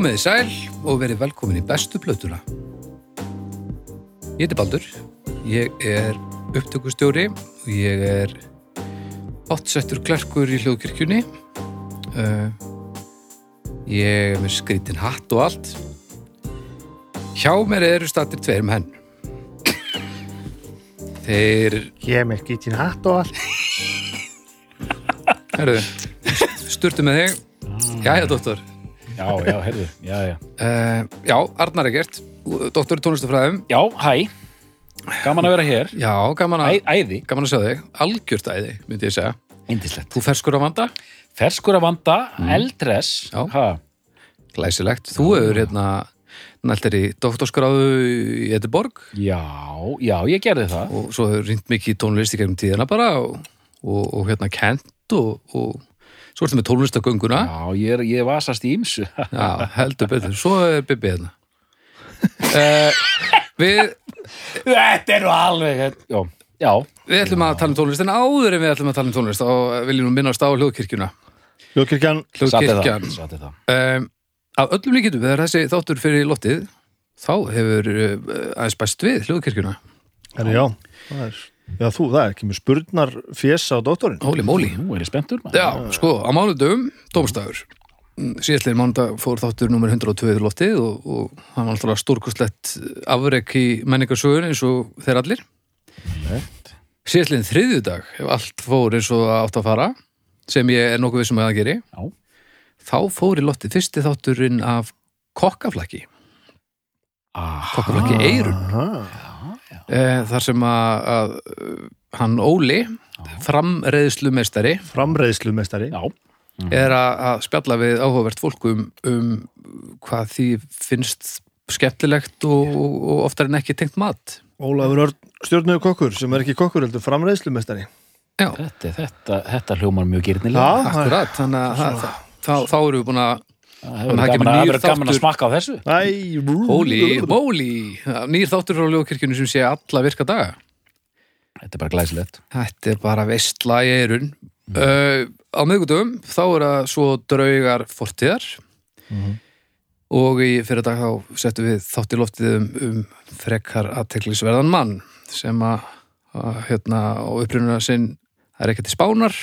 Komið þið sæl og verið velkomin í bestu plötuna. Ég heiti Baldur, ég er upptökustjóri og ég er hotsettur klerkur í hljóðkirkjunni. Uh, ég er með skrítin hatt og allt. Hjá mér eru stattir tveir með henn. Þeir, Ég er með skýtin hatt og allt. herru, sturtu með þig. Jæja, doktor. Já, já, heyrðu, já, já. Uh, já, Arnar Egert, doktor í tónlistafræðum. Já, hæ, gaman að vera hér. Já, gaman að... Æði, Gaman að sjá þig, algjört æði, myndi ég segja. indislegt. Þú ferskur að vanda, Ferskur að vanda, eldress, Já. ha, glæsilegt. Þú hefur hérna næltir í doktorskráðu í Ediborg já, já, ég gerði það. og svo hefur rýnt mikið tónlist í gegnum tíðina bara og, og, og hérna kent og, og svo ertu með tónlistagönguna. Já, ég, er, ég vasast í ymsu. Já, heldur betur. Svo er Bibi hérna. Uh, við, Þetta er nú alveg, já, já, við ætlum að tala um tónlist en áður en við ætlum að tala um tónlist og viljum nú minnast á hljóðkirkjuna. Ljókirkjan, satt er Hljóðkirkjan. það, satt er það. Um, af öllum líkitum þegar þessi þáttur fyrir loftið þá hefur uh, aðeins bæst við hljóðkirkjuna herri já. Það er, já, þú, það er ekki með spurnar fjesa á doktorinn. Hóli móli Nú er ég spenntur. Já, sko, á mánudum, dómstafur síðastlegin mánudag fór þáttur nummer 102 til loftið og, og hann var alltaf stórkustlegt afrek í menningarsögun eins og þeir allir síðastlegin þriðjudag ef allt fór eins og það átt að fara sem ég er nokkuð vissum að það geri Já. þá fór í loftið fyrsti þátturinn af kokkaflaki kokkaflaki eirun Aha. Eh, þar sem að, að uh, hann Óli framreiðslumestari Framreiðslumestari. já, er að, að spjalla við áhugavert fólk um, um hvað því finnst skemmtilegt og, og, oftar en ekki tengt mat Ólafur Örn, stjórnuðu kokkur, sem er ekki kokkur, heldur framreiðslumestari. Já, þetta, þetta, þetta hljómar mjög gyrnilega. Já. akkurat þannig að þá erum við búin að Það kemur gaman, verður gaman að smakka á þessu. Hóli, móli nýr þáttur frá ljókirkjunni sem sé alla virka daga. Þetta er bara glæsilegt. Þetta er bara veistla í eirun uh, Á miðgutum þá er það svo draugar fortíðar. Og í fyrir dag þá settum við þátt í loftið um, um frekar aðteklisverðan mann sem að, að hérna á upprununa sinn er ekki til spánar.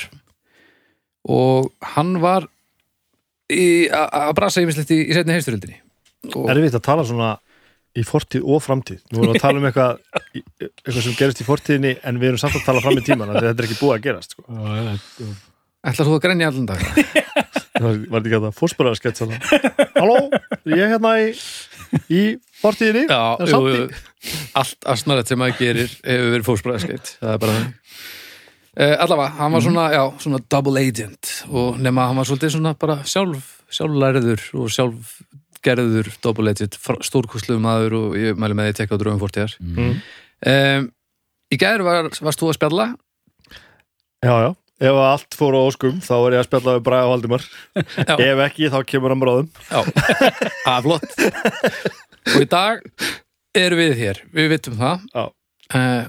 Og hann var í- að brasa yfirslegt í, í setni heimstyröldinni og Erfitt að tala svona í fortíð og framtíð. Nú erum við að tala um eitthvað, eitthvað sem gerist í fortíðinni en við erum samt að tala fram í tíman, þannig að þetta er ekki búið að gerast. Sko. ætlar þú að grenja allan dag var þetta ekki að það fórsparaða skett svona. Halló, ég er hérna í, í fortíðinni. Já, er jú, allt asnarett sem maður gerir hefur verið fórsbræðskeitt það er bara það allavega, hann var svona, já, svona double agent og nema hann var svolítið svona bara sjálf, sjálflæriður og sjálfgerður double agent stórkusluðu maður og ég mæli með því að tekka á dröfum fórtíðar Mm. um, í gæður var, varst þú að spjalla Já, já. Ef allt fór á óskum, þá er ég að spjalla við Braga Valdimar. Já. Ef ekki, þá kemur hann bráðum. Já, það er flott og í dag erum við hér, við vitum það Já. uh,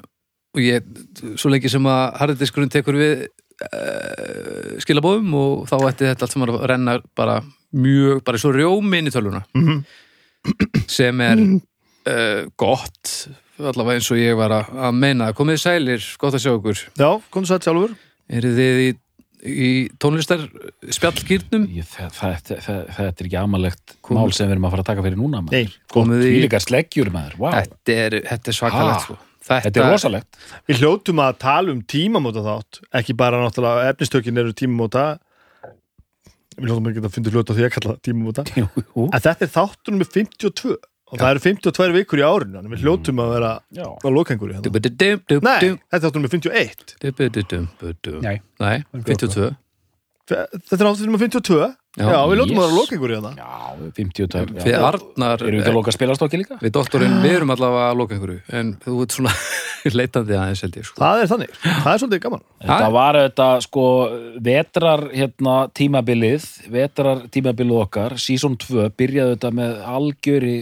og ég svo lengi sem að harðindiskurinn tekur við uh, skilabóðum og þá ætti þetta allt sem að renna bara mjög, bara svo rjómin í tölvuna Mhm. sem er uh, gott allavega eins og ég var að, að meina komið sælir, gott að sjá okkur Já, komðu sætt sjálfur. eru þið í, í tónlistar spjallgýrnum Ég, það, það, það, það, þetta er ekki amalegt mál sem við erum að fara að taka fyrir núna maður. Nei, komið í, Tvílíkar sleggjur maður, wow. þetta er, þetta er svakalegt sko. Þetta er rosalegt. Við hljótum að tala um tímamóta þátt, ekki bara náttúrulega efnistökin eru tímamóta við hljótum ekki að finna hljóta því að kalla tímamóta en þetta er þáttunum með 52 og það eru 52 vikur í árinu þannig við hljótum að vera Já. á lokengur í hérna. Nei, þetta er þáttunum með 51 dubididum, dubidum. Nei. Nei, 52 Þetta er þáttunum með 52 Já, Já, við hljótum að vera á yes. lokengur í hérna Já, 52. Við Já. Arnar Erum við ekki að loka spilastokki líka? Við doktorinn, við erum allavega að loka einhverju en þú ert svona leitandi aðeins held ég sko. Það er þannig, það er svolítið gaman Þetta var þetta sko vetrar hérna tímabilið vetrar tímabilið okkar season 2 byrjaði þetta með algjöri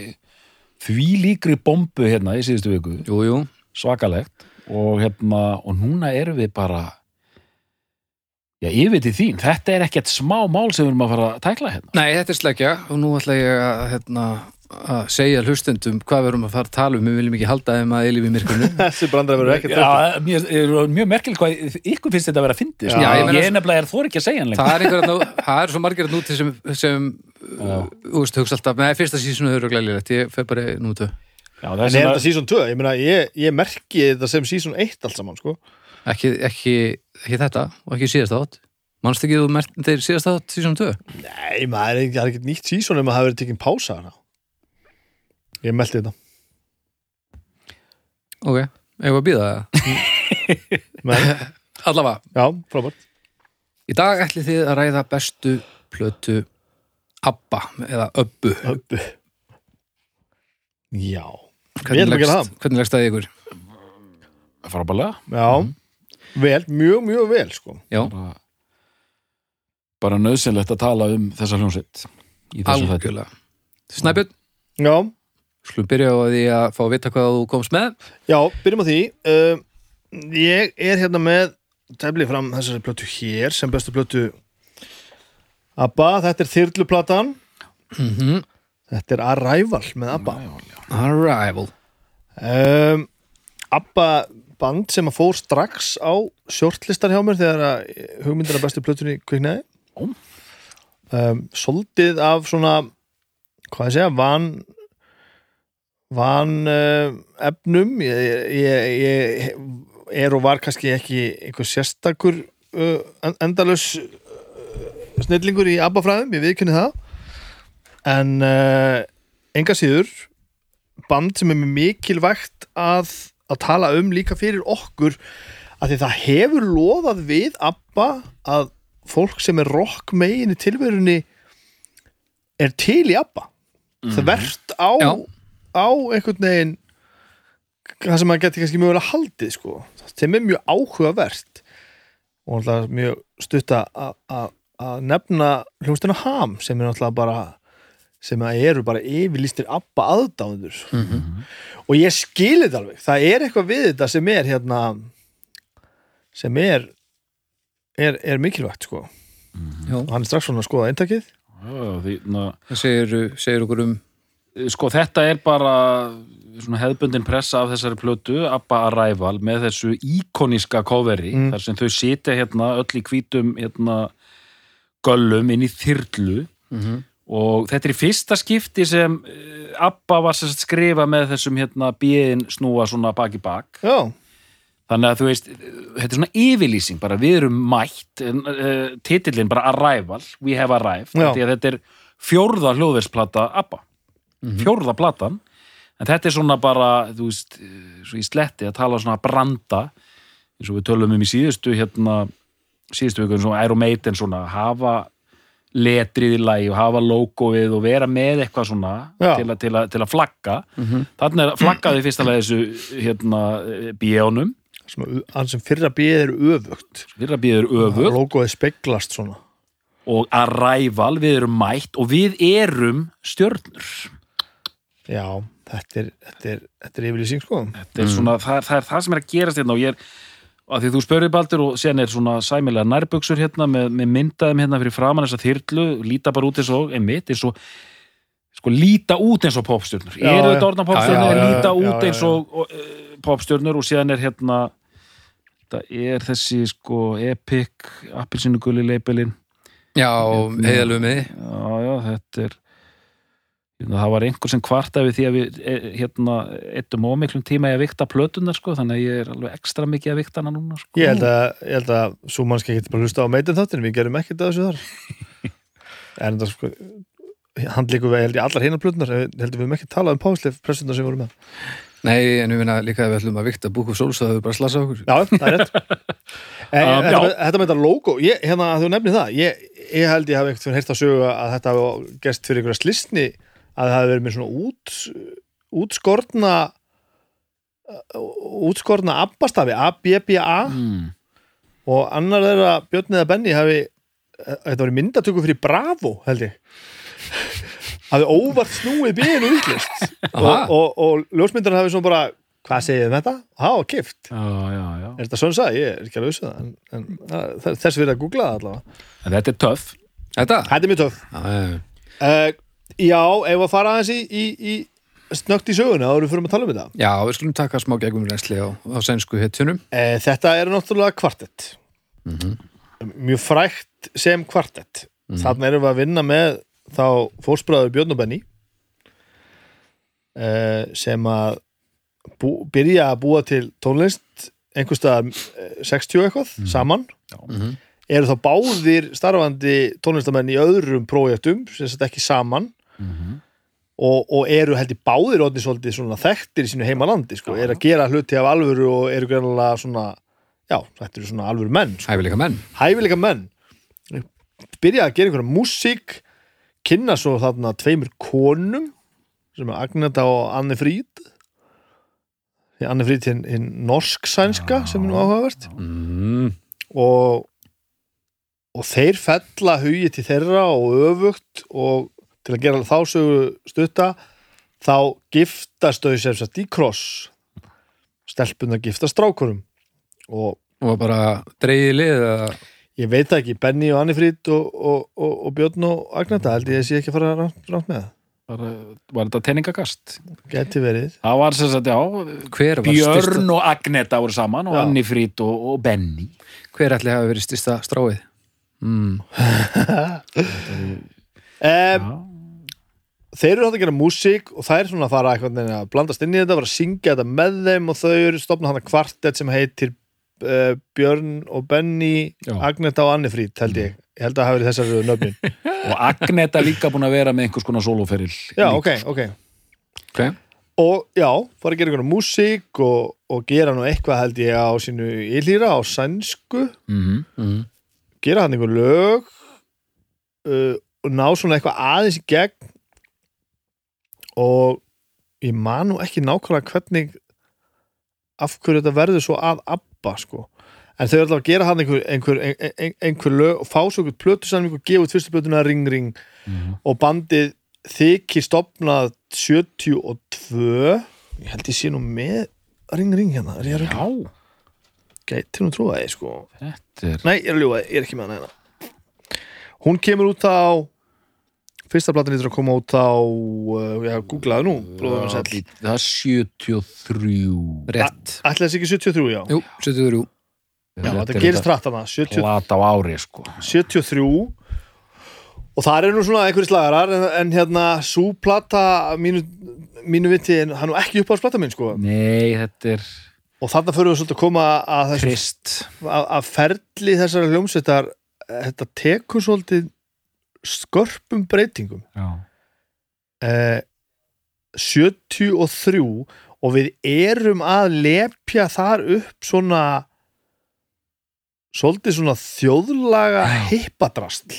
því líkri bombu hérna í síðustu viku Jú, jú, svakalegt og hérna og núna erum við bara Já, yfir til þín, þetta er ekkert smá mál sem við erum að fara að tækla hérna. Nei, þetta er sleggja og nú ætla ég að, hérna, að segja hlustendum hvað við erum að fara að tala um við viljum ekki halda þeim að eilífi myrkunum Þessi brandar verður ekkert þetta. Já, mér, er mjög merkileg hvað ykkur finnst þetta að vera að fyndi. Já, Já, ég ég, meina- ég nefnilega er þór ekki að segja hann lengur. það er einhver að það er svo margir að núti sem, sem þú veist, hugsa alltaf, með fyrsta sísonu þau eru glæðilegt, ég fer bara í nútu Já, En er þetta season 2? Ég meina, ég, ég merki þetta sem season 1 allt saman, sko. ekki, ekki, ekki þetta og ekki síðast átt mannst ekki þú mertir síðast átt sísonu 2 Nei, maður er ekki, er ekki nýtt season ef maður hafi verið tekinn pása hana. Ég meldi þetta. ok, við að býða það Men, allavega, já, frábært. í dag ætlið þið að ræða bestu plötu ABBA eða Öbbu Öbbu. Já. Hvernig leggst, það í ykkur? frábælega. Já. Vel, mjög, mjög vel, sko. Já, Bara, bara nöðsynlegt að tala um þessa hljómsveit í þessu algjörlega Snæbjörn, Já, skulum byrja á því að fá að vita hvað þú komst með já, byrjum á því. Uh, ég er hérna með teflið fram þessari plötu hér sem bestu plötu ABBA. Þetta er þyrluplatan. mm Þetta er Arrival með ABBA. Arrival Um, ABBA band sem að fór strax á shortlistar hjá mér þegar að hugmyndina bestu plötunni kviknaði. Um, Soldið af svona hvað ég segja, van van uh, efnum. Ég, ég, ég er og var kannski ekki einhver sérstakur uh, en- endalaus uh, snillingur í ABBA fræðum, ég viðkynni það. En uh, enga síður band sem er mikilvægt að, að tala um líka fyrir okkur að því það hefur loðað við ABBA að fólk sem er rock megin í tilverunni er til í ABBA þvert á, Já. á einhvern veginn það sem maður geti kannski mjög haldið sko. sem er mjög áhugavert og náttúrulega mjög stutta að- að að nefna hljómsdina Ham sem er náttúrulega bara sem að eru bara yfirlýstir abba aðdáðundur og ég skil þetta alveg. Það er eitthvað við þetta sem er hérna sem er er, er mikilvægt sko. Já. og hann er strax svona að skoða eintakið. Já, því, na, Það segir, segir okkur um sko þetta er bara svona hefðbundin pressa af þessari plötu Abba Arrival með þessu íkoníska coveri Mm. þar sem þau sitja hérna öll í hvítum hérna göllum inn í þyrlu. Mhm. Og þetta er í fyrsta skipti sem eh, Abba var sem sagt skrifa með þessum hérna bíðin snúa svona bak í bak. Já, þannig að þú veist, þetta er svona yfirlýsing bara við erum mætt uh, titillin bara Arrival, we have arrived að þetta er fjórða hljóðversplata Abba, fjórða platan. En þetta er svona bara þú veist, eh, svo í sletti að tala svona branda, eins og við tölum um í síðustu hérna, síðustu viku eins og Iron Maiden svona hafa letrið í lagi og hafa logoið og vera með eitthvað svona til, að, til, að, til að flagga. Þannig er flaggaði fyrsta lagi þessu hérna bíónum hann sem fyrra bíð er öfugt. Fyrra bíður öfugt. Logoið speglast svona. Og Arrival, við erum mætt og við erum stjörnur. Já, þetta er, þetta er, þetta er yfirlýsing sko. Þetta er svona, það, það er það sem er að gerast hérna og ég er, að því þú spurði Baldur og sen er svona sæmilega nærbuxur hérna með, með myndaðum hérna fyrir framan þessa þyrlu, líta bara út eins og einmitt, eins og sko líta út eins og popstjörnur. Eru þetta orðna Já, popstjörnur, líta út eins og, uh, popstjörnur? Og síðan er hérna þetta er þessi sko epic appelsínugulli leipilin Já, Hérna. heiðalögu með Já, já, þetta er það var einhver sem kvartaði við því að við e, hérna, eittum ómiklum tíma í að vikta plötunar, sko, þannig að ég er alveg ekstra mikið að vikta hana núna, sko. ég held að, ég held að svo mannski getur bara hlusta á meitin þáttin við gerum ekkert að þessu þar. En það sko handlíku við held ég allar hinnar plötunar heldur við ekki talað um páslef pressunar sem voru með. Nei, en við minna líka að við ætlum að vikta of Souls að við bara slasa okkur. Já, það er rétt. Um, þetta, með, þetta með þetta logo ég, hérna að þú nefnir það ég, ég held ég hafi einhvern veginn heyrt að sögu að þetta hafi gerst fyrir einhverja slisni að það hafi verið með svona út, útskorna útskorna abbastafi A-B-B-A Mm. og annar þeirra Björn eða Benny hafi þetta var myndatöku fyrir Bravo held ég hafi óvart snúið bíðinu útlist og, og, og ljósmyndar hafi svona bara hvað segið um þetta? Há, kift já, já, já. Er þetta svona sagði? Ég er ekki alveg vissu það en, en þess við að googla það allavega En þetta er töff Þetta? Þetta er mjög töff uh, Já, ef að fara aðeins í, í, í snögt í söguna erum við fyrir að tala um þetta. Já, við skulum taka smá gegnum reynsli á, á sænsku hetjunum. Uh, Þetta er náttúrulega kvartett. Mjög frægt sem kvartett. Þannig erum við að vinna með þá fórsbræður Björn og Benny uh, sem að bú, byrja að búa til tónlist einhverstaðar eh, 60 eitthvað saman. Mhm. eru þá báðir starfandi tónlistamenn í öðrum prófjöftum sem þetta ekki saman og, og eru held í báðir orðin svolítið svona þekktir í sínu heimalandi sko, eru að gera hluti af alvöru og eru greinlega svona já, þetta eru svona alvöru menn sko. Hæfileika menn. Hæfileika menn. Byrja að gera einhverja músík kynna svo þarna tveimur konum sem er Agneta og Anne Fríd því Anne Fríd hinn, hinn norsk-sænska sem er nú áhugavert. Mm. og og þeir fella hugi til þeirra og öfugt og til að gera þá sögu stutta þá giftast þau sem sagt í kross. Stelpun að giftast strákurum og Og bara dreigið lið eða? Ég veit ekki, Benny og Anni Frýd og, og, og, og Björn og Agneta held ég að sé ekki að fara rátt, rátt með það. Var, var þetta teiningagast? geti verið. Það var sem sagt, já hver var Björn styrsta, og Agneta voru saman og Já. Anni Frít og, og Benny hver ætli hafi verið styrsta stráið? Mm. um, þeir eru hægt að gera músík og það er svona að fara eitthvað að blandast inn í þetta, fara að syngja þetta með þeim og þau eru stopnað hann að kvartett sem heitir uh, Björn og Benny. Agneta og Anni Frýd held ég ég held að það hafi verið þessar röðu nöfnin og Agneta líka búin að vera með einhvers konar soloferil já, ok, ok okay. og já, fara að gera einhverja músík og, og gera nú eitthvað held ég á sínu ílýra á sænsku mm mm. gera hann einhver lög uh, og ná svona eitthvað aðeins í gegn og ég man nú ekki nákvæmlega hvernig af hverju þetta verður svo að abba sko. En þau eru alltaf að gera hann einhver, einhver, einhver, einhver lög og fá svo einhver plötu og gefa út fyrstu plötuna Ring Ring. Og bandið þykir stopnað 72 ég held ég sé nú með Ring Ring hérna, er ég að gæti nú trúa því sko. Er Nei, ég er að ljúga, ég er ekki með hana hérna. Hún kemur út á Fyrsta platan lítur að koma út á uh, Já, googlaðu nú bróðum við sæll Það er 73 rétt. Ætli þessi ekki 73, já? Jú, 73 Já, þetta gerist hratt hana 70, Lat á ári sko. 73 Og það eru nú svona einhverjir slagarar en, en hérna, sú plata mínu, mínu viti, en hann er nú ekki upp á plata minn, sko. Nei, þetta er Og þarna fyrir við svolítið að koma að þessu trist að, að ferli þessara hljómsveitar þetta tekur svolítið skörpum breytingum. Eh, 73 og við erum að lepja þar upp svona svolítið svona þjóðlaga hippadrast.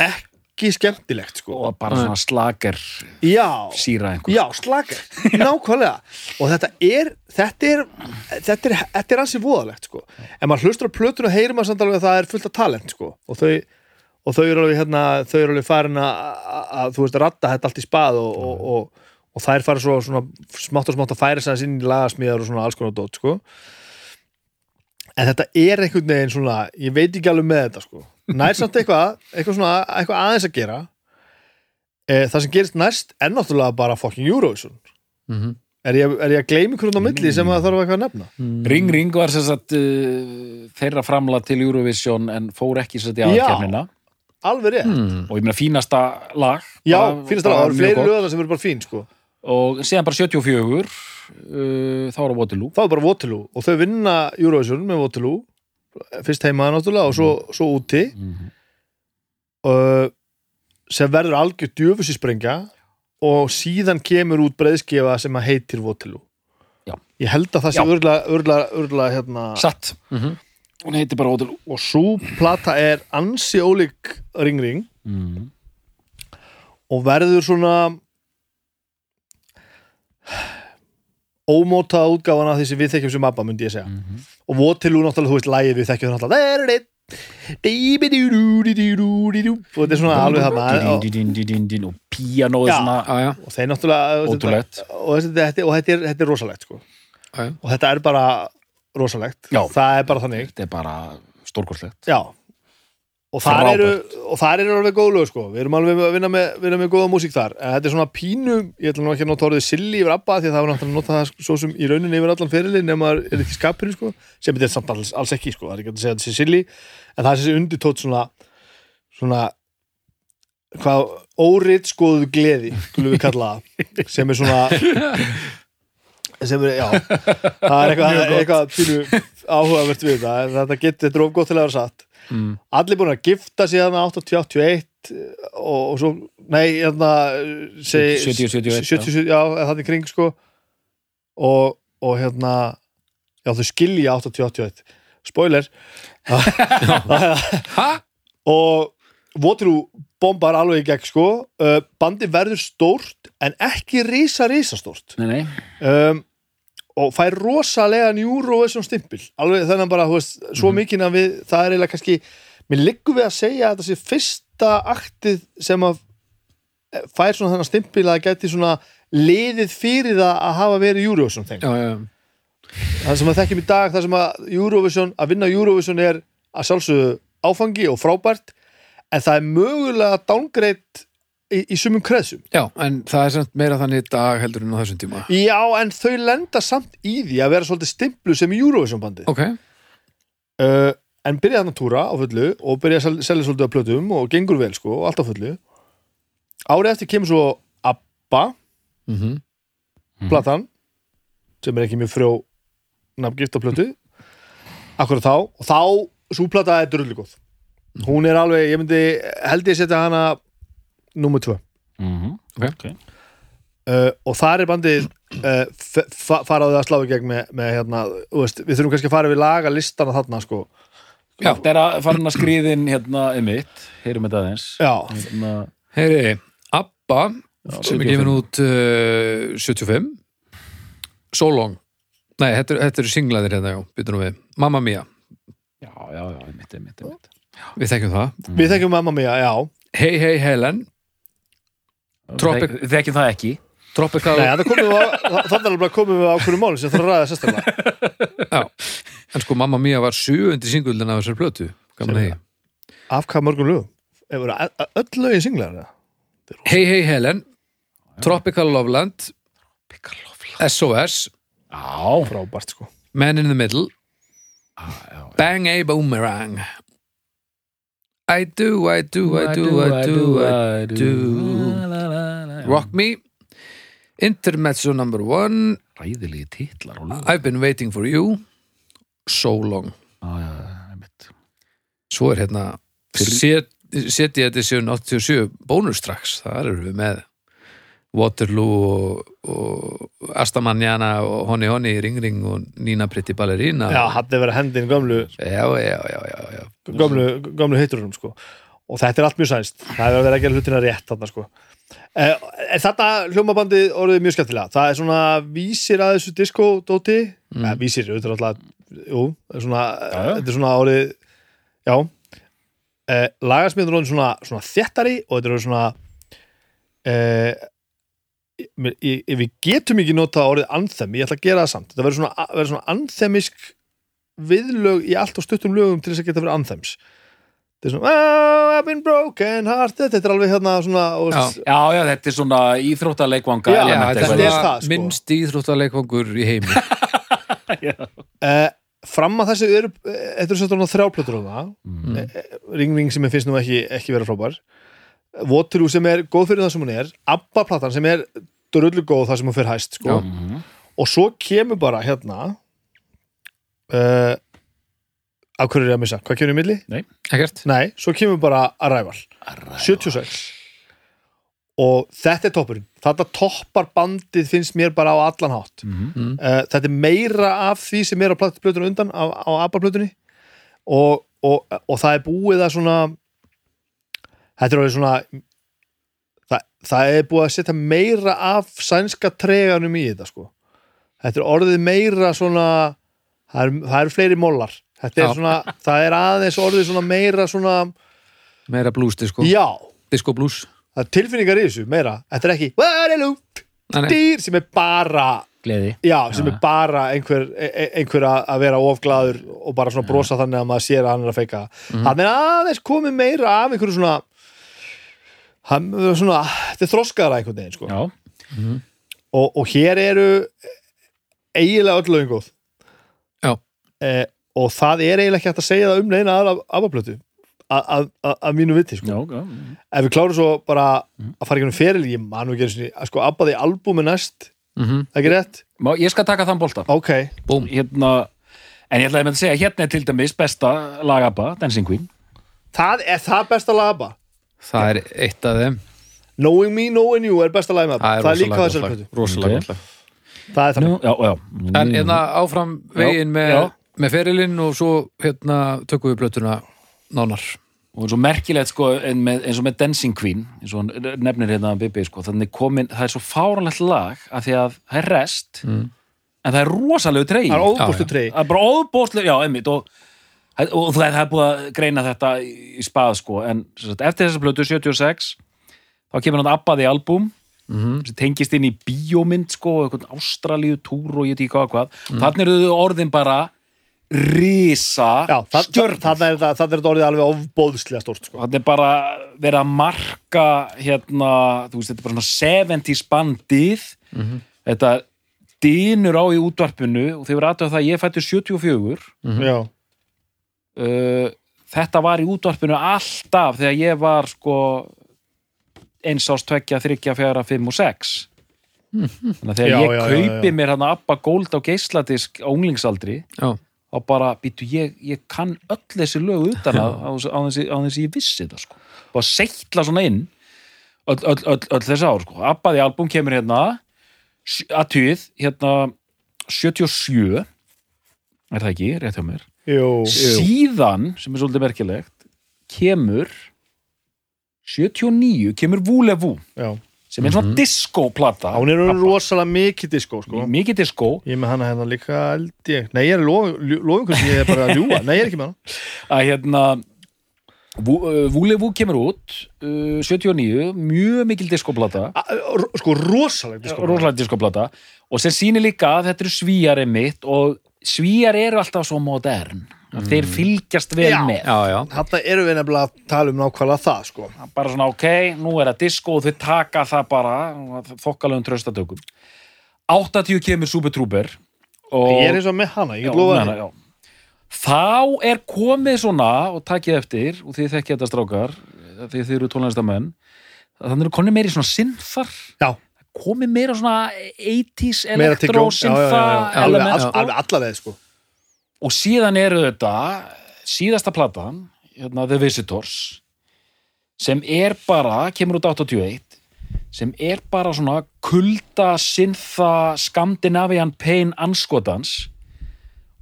Ekki skemmtilegt sko. Og bara svona slager já, síra einhver. Já, slaka nákvæmlega. Og þetta er þetta er, þetta er, þetta er ansi voðalegt sko. Ef maður hlustur á plötun og heyrir maður samt alveg að það er fullt af talent sko. Og þau og þau eru alveg hérna, þau eru alveg farin að, að, að þú veist, ratta þetta allt í spað og, og, og, og þær fara svo svona smátt og smátt að færa sig inn í lagasmíðar og svona alls konar dót, sko. En þetta er einhvern veginn svona, ég veit ekki alveg með þetta, sko. Nær samt eitthvað, eitthvað svona eitthvað aðeins að gera. E, það sem gerist næst er náttúrulega bara fucking Eurovision. Mm er ég, er ég að gleymi hvernig á milli sem það þarf eitthvað að nefna? Ring Ring var sagt uh, þeirra framla til Eurovision en fór ekki sagt í Já. Alveg rétt, mm. og ég meina fínasta lag já, bara- finnst það, eru fleiri löðar sem eru bara fín, sko. Og síðan bara 74 uh, þá er það Waterloo. Þá er bara Waterloo. Og þau vinna Eurovision með Waterloo. Fyrst heima náttúrulega og svo, svo úti. Mhm. uh, sem verður algjör djöfusi sprengja og síðan kemur út breiðskefa sem að heitir Waterloo. Já. ég held að það sé örgulega, örgulega, örgulega hérna, satt, Mhm. Hún heitir bara Waterloo og svo plata er ansi ólík Ring Ring mm. og verður svona ómótað útgáfan af því sem við þekkjum sem ABBA myndi ég segja Mhm. og Waterloo náttúrulega, þú veist, lægið við þekkjum náttúrulega og þetta er svona alveg þarna og, já, og þeir náttúrulega og þetta, er, er rosalegt sko. og þetta er bara rosalegt. Já. það er bara þannig. Þetta er bara stórkostlegt. Já. Og þar eru, og þar eru alveg góð lög sko. Við erum alveg að vinna með, vinna með góða músík þar. En þetta er svona pínu, ég ætla nú ekki að nota orðið silly yfir abba Því að það var náttúrulega að nota það svo sem í rauninni yfir allan fyrirli Nefn að er ekki skapurinn sko Sem þetta er samt alls, alls ekki sko. Það er ekki að segja að þetta sé silly. En það er þessi undirtótt svona Svona Hvað, órit skoðu gleði Skulum við kalla það Sem er svona sem er, já, það er eitthvað, eitthvað pínu áhugavert við þetta. En þetta getur, þetta er of gott til að vera satt. Mm. allir búin að gifta síðan 881 og, og svo, nei, hérna segi, 70, 71, 70, já, þannig kring sko. Og, og hérna já, þau skilja 881 spoiler. Ha? og Waterloo bombar alveg í gegn sko. Uh, bandi verður stórt en ekki risa risa stórt. Nei, nei, um, og fær rosalega Eurovision stimpil. Alveg þennan bara, þú veist, svo mikið að við, það er eiginlega kannski mér liggur við að segja að sé fyrsta aktið sem að eh, fær svona þennan stimpil að gæti svona liðið fyrir það að hafa verið Eurovision já, Það sem að þekkjum í dag, það sem að Eurovision, að vinna Eurovision er að sjálfsögðu áfangi og frábært en það er mögulega downgreitt í, í sumum kreðsum. já, en það er samt meira þannig dag heldur en á þessum tíma. Já, en þau lenda samt í því að vera svolítið stimplu sem í Eurovision bandi. Ok, uh, en byrja þannig að túra á fullu og byrja að sel- selja svolítið af plötum og gengur vel sko, og allt á fullu. Árið eftir kemur svo ABBA. Mhm. Platan sem er ekki mjög frjó nafngift á plötu. Akkur þá, og þá svo plata er drullu góð hún er alveg, ég myndi held ég setja hana nummer tvö Mhm. Ok. Ok. uh, og þar er bandið uh, fa- faraðu að slá í gegn með, með hérna, þú veist, við þurfum kannski að fara við laga listana þarna sko Já. Þetta er að fara að skriðin hérna emitt, heyrum þetta aðeins já, hérna, Heyri, ABBA sem er 75. gefin út uh, 75 So Long Nei, þetta eru- singlaðir hérna, já, byttu nú við Mamma Mia, Já, já, já, emitt, emitt, emitt við þekkjum það. Við þekkjum mamma mía, já. Hey Hey Helen, Tropic- Þek- Þekkjum það ekki. Tropical Nei, þetta komum við á, þannig bara komum við á hverju máli sem þarf að ræða sérstaklega. Já, en sko Mamma Mia var sjöundi singullin af þessar plötu að Af hvað mörgum lögum? A- a- öll lögin singlar? Hey Hey Helen, Tropical Loveland. SOS, Já, Frábært sko. Man in the Middle. Já, já. Bang a Boomerang I do, I do, I do, I do, I do. Rock Me. Intermezzo number one. Ræðilegi titlar og lög I've been waiting for you. So long. Já, já, emitt Svo er hérna set, Seti Edition 87 bónustrax þar eru við með Waterloo og, og Astamanjana og Honi Honi Ring Ring og Nina Pretty Ballerina. Já, hafði verið hendin gömlu já, já, já, já, já. gömlu, gömlu heiturunum sko. Og þetta er allt mjög sænst. Það er að vera að gera hlutina rétt þarna sko. Eh, þetta hljómabandið orðið mjög skemmtilega. Það er svona vísir að þessu disco-dóti mm. ja, vísir, auðvitað alltaf jú, er svona, þetta er svona orðið já. Eh, lagarsmiður orðin svona, svona þéttari og þetta er svona eh, ég, við getum ekki nota orðið anthem, ég ætla að gera það samt. Þetta verður svona, verður svona anthemisk viðlög í allt og stuttum lögum til þess að geta verið anthems. Þetta er svona oh, I've been broken hearted. Þetta er alveg hérna svona og, Já. Já, já, þetta er svona íþróttaleikvanga Já, Já, element þetta er það, sko. minnst íþróttaleikvangur í heimi. Eh, fram að þessu eru þetta eru svona þrjáplötur á það Mm. Ring Ring sem ég finnst nú ekki, ekki vera frábær Waterloo sem er góð fyrir það sem hún er Abba-platan sem er drullu góð það sem hún fyrir hæst sko. Mhm. og svo kemur bara hérna uh, af hverju er ég að missa hvað kemur í milli? Ekkert? Nei, svo kemur bara Arrival 76 og þetta er toppurinn þetta toppar bandið finnst mér bara á allan hátt Mhm. uh, þetta er meira af því sem er á plötunum undan á, á ABBA-plötunni og, og, og það er búið að svona þetta er orðið svona það, það er búið að setja meira af sænska treganum í þetta sko. Þetta er orðið meira svona það eru er fleiri mólar þetta er Já. svona, það er aðeins orðið svona meira svona, meira blues disco, já. Disco blues. Það er tilfinningar í þessu, meira. Þetta er ekki, Guadalupe, Nei, nei. dýr sem er bara Gleði. já, sem er bara einhver, e- e- einhver að að vera ofglaður og bara svona brosa þannig að maður sér að hann er að feika. Mhm. hann er aðeins komið meira af einhverju svona hann, svona, þetta er þroskaðara einhvern veginn sko. Já, og, og hér eru eiginlega öll lögin góð Já. eh, og það er eiginlega ekki hægt að segja það um neina aðra afablötu að mínu viti sko. já, já. ef við klárum svo bara að fara ekki um feril ég man nú ekki sinni, að sko abbaði albúmi næst, mm ekki rétt? Má, ég skal taka þann bolta. ok, búm, Hérna, en ég ætlaði með að segja, hérna er til dæmis besta lagaba, Dancing Queen. það er það besta lagaba það er eitt af þeim. Knowing Me, Knowing You er besta lagina það það er líka rosalega þessar plötu. Rosalega Ok. gott lag. það er það Nú, já, já. en hérna áfram veginn með, með ferilinn og svo hérna tökum við blötuna nánar. Og svo merkilegt sko eins og með Dancing Queen eins og hann nefnir hérna Bibi sko þannig komin, það er svo fáranlegt lag af því að það er rest Mm. en það er rosalegu treyð það er óbústu trey það er bara óbóðslega, já, einmitt og, og það, er búið að greina þetta í, í spað sko. En sagt, eftir þessa plötu 76 þá kemur hann abbaði albúm mm sem tengist inn í bíómynd sko, eitthvað Ástralíu túr og ég veit ekki hvað Mm. þannig eru þau orðin bara risa stjörn það, er, þetta orðið alveg ofbóðslega stórt sko. Þetta er bara verið að marka hérna, þú veist, þetta er bara svona 70s bandið. Þetta dýnur á í útvarpinu og þeir verið aðtöða það að ég fættu 74 já, uh, þetta var í útvarpinu alltaf þegar ég var sko eins ást tvekja, þryggja, fjara, fimm og sex þannig að þegar Já, ég já, kaupi já. mér hann að Abba Gold á geisladisk á unglingsaldri já, þá bara, býtu, ég, ég kann öll þessi lög utan að á, á, þessi, á þessi ég vissi þetta, sko. Bara seitla svona inn öll, öll, öll, öll þessi ár, sko. Abbaði albúm kemur hérna að tíð, hérna 77 er það ekki, rétt hjá mér jú, síðan, sem er svolítið merkilegt kemur 79, kemur Vulevu já. sem er svona disco-plata hún er rosalega mikið disko sko. mikið disco ég er með hana hérna líka held ég. Nei, ég er lofum hvernig ég er bara að ljúa nei, ég er ekki með hana. Að hérna Vú- uh, Vulevu kemur út uh, 79, mjög mikil diskoplata A- r- sko, rosalega disko rosalega diskoplata og sem sýnir líka að þetta eru svíjar einmitt og svíjar eru alltaf svo modern mm. þeir fylgjast vel Já. með já, já. Þarna erum við nefnilega að tala um nákvæmlega það sko. bara svona ok, nú er það disko og þau taka það bara þokkalegum tröstatökum 80 kemur Super Trooper og Ég er eins og með hana, ég henni hana, þá er komið svona og takið eftir og þið þekkja þetta strákar því þið eru tónlistamenn þannig eru konið meiri svona synþar Já, komið meira svona 80s meira elektro tyggjó. Já, já, já, synþa já. Alveg, element sko. alveg allaveg sko. og síðan eru þetta síðasta platan hérna, The Visitors sem er bara, kemur út 81 sem er bara svona kulda, synþa Scandinavian Pain anskotans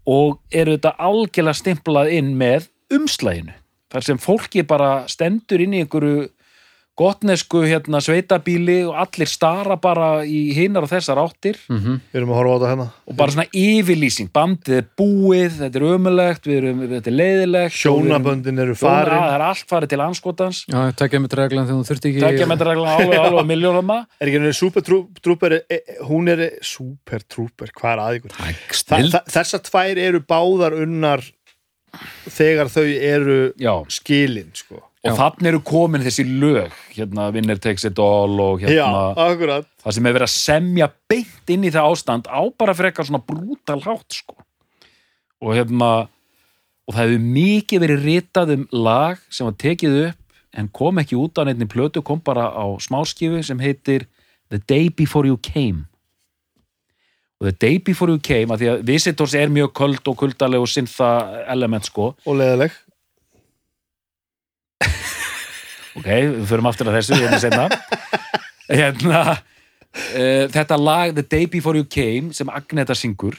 og eru þetta algjörlega stimplað inn með umslæginu þar sem fólki bara stendur inn í einhverju gotnesku hérna sveitabíli og allir stara bara í hinnar og þessar áttir. Mm Við erum að horfa á þetta hérna. Og bara svona yfirlýsing, bandið er búið þetta er ömulegt, við erum, þetta er leiðilegt. Sjónaböndin eru farin. Það er allt farið til anskotans já, takja með reglan þegar þú þurft ekki tekja með þetta reglan alveg alveg miljónama Er ekki henni Super Trú- Trooper e, e, Hún er Super Trooper, hvað er að snill. þa, þessar tvær eru báðar unnar þegar þau eru já, skilin sko. Og Já. þannig eru komin þessi lög hérna Winner Takes It All og Já, hérna akkurat. það sem er verið að semja beint inn í það ástand á bara frekar svona brútal hátt sko. Og hérna og það hefur mikið verið ritað um lag sem var tekið upp en kom ekki út á neittni plötu kom bara á smáskifu sem heitir The Day Before You Came. Og The Day Before You Came að því að Visitors er mjög köld og kuldaleg og syntha element sko. Og leðileg ok, við förum aftur að þessu hérna hérna uh, þetta lag The Day Before You Came sem Agneta syngur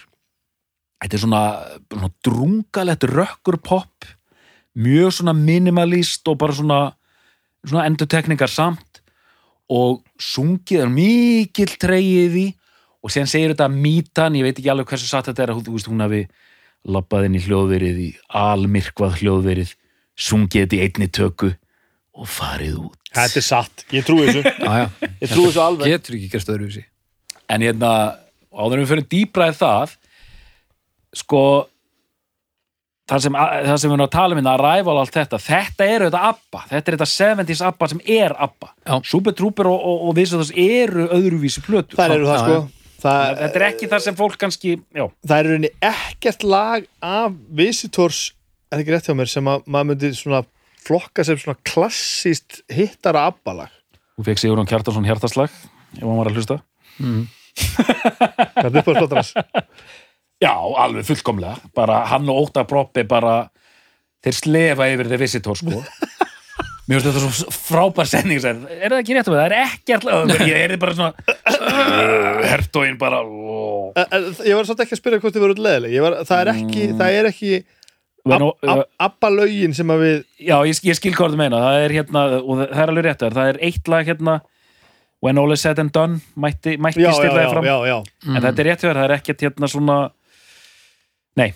þetta er svona, svona drungalegt rökkur pop mjög svona minimalist og bara svona svona endurtekningar samt. Og sungið er mikill treyið í og sen segir þetta Mítan, ég veit ekki alveg hversu satt þetta er að þú veist hún hafi labbað inn í hljóðverið í almyrkvað hljóðverið sungið þetta í einni tökku og farið út. Þetta er satt, ég trúi þessu. Já, já, Ég trúi þessu alveg. Getur ekki gerst öðruvísi en hérna, áður en við fyrir dýbra í það sko það sem, það sem við erum að tala um hérna Arrival og allt þetta, þetta eru þetta ABBA. Þetta er þetta 70s ABBA sem er ABBA. Já. Super Trooper og, og, og Visathos eru öðruvísi plötur. Það eru það sko. Það, þetta er ekki það sem fólk kannski já, það er rauninni ekkert lag af Visitors, er það ekki rétt hjá mér sem að maður myndi svona flokka sem svona klassíst hittara abbalag? Hún fekk Sigurðan Kjartarsson hjartaslag ef hann var að hlusta. Hvað er upp á slottarans? já, alveg fullkomlega. Bara hann og Óta Proppi bara þeir slefa yfir þeir visitor sko. Mér finnst þetta svo frábær sending sem, er það ekki rétt um það? Það er ekkert ég er bara svona hertóin bara. En- en Ég var svolítið ekki að spyrja hvort þið voru leðileg var, það er ekki, það er ekki When, ab, ab, abbalögin sem að við Já, ég, ég skil hvað þú meina það er hérna, og það er alveg rétt það er eitt lag hérna When all is said and done mætti, mætti já, stillaði já, fram já, já. en þetta er rétt þér, það er ekkert hérna svona nei,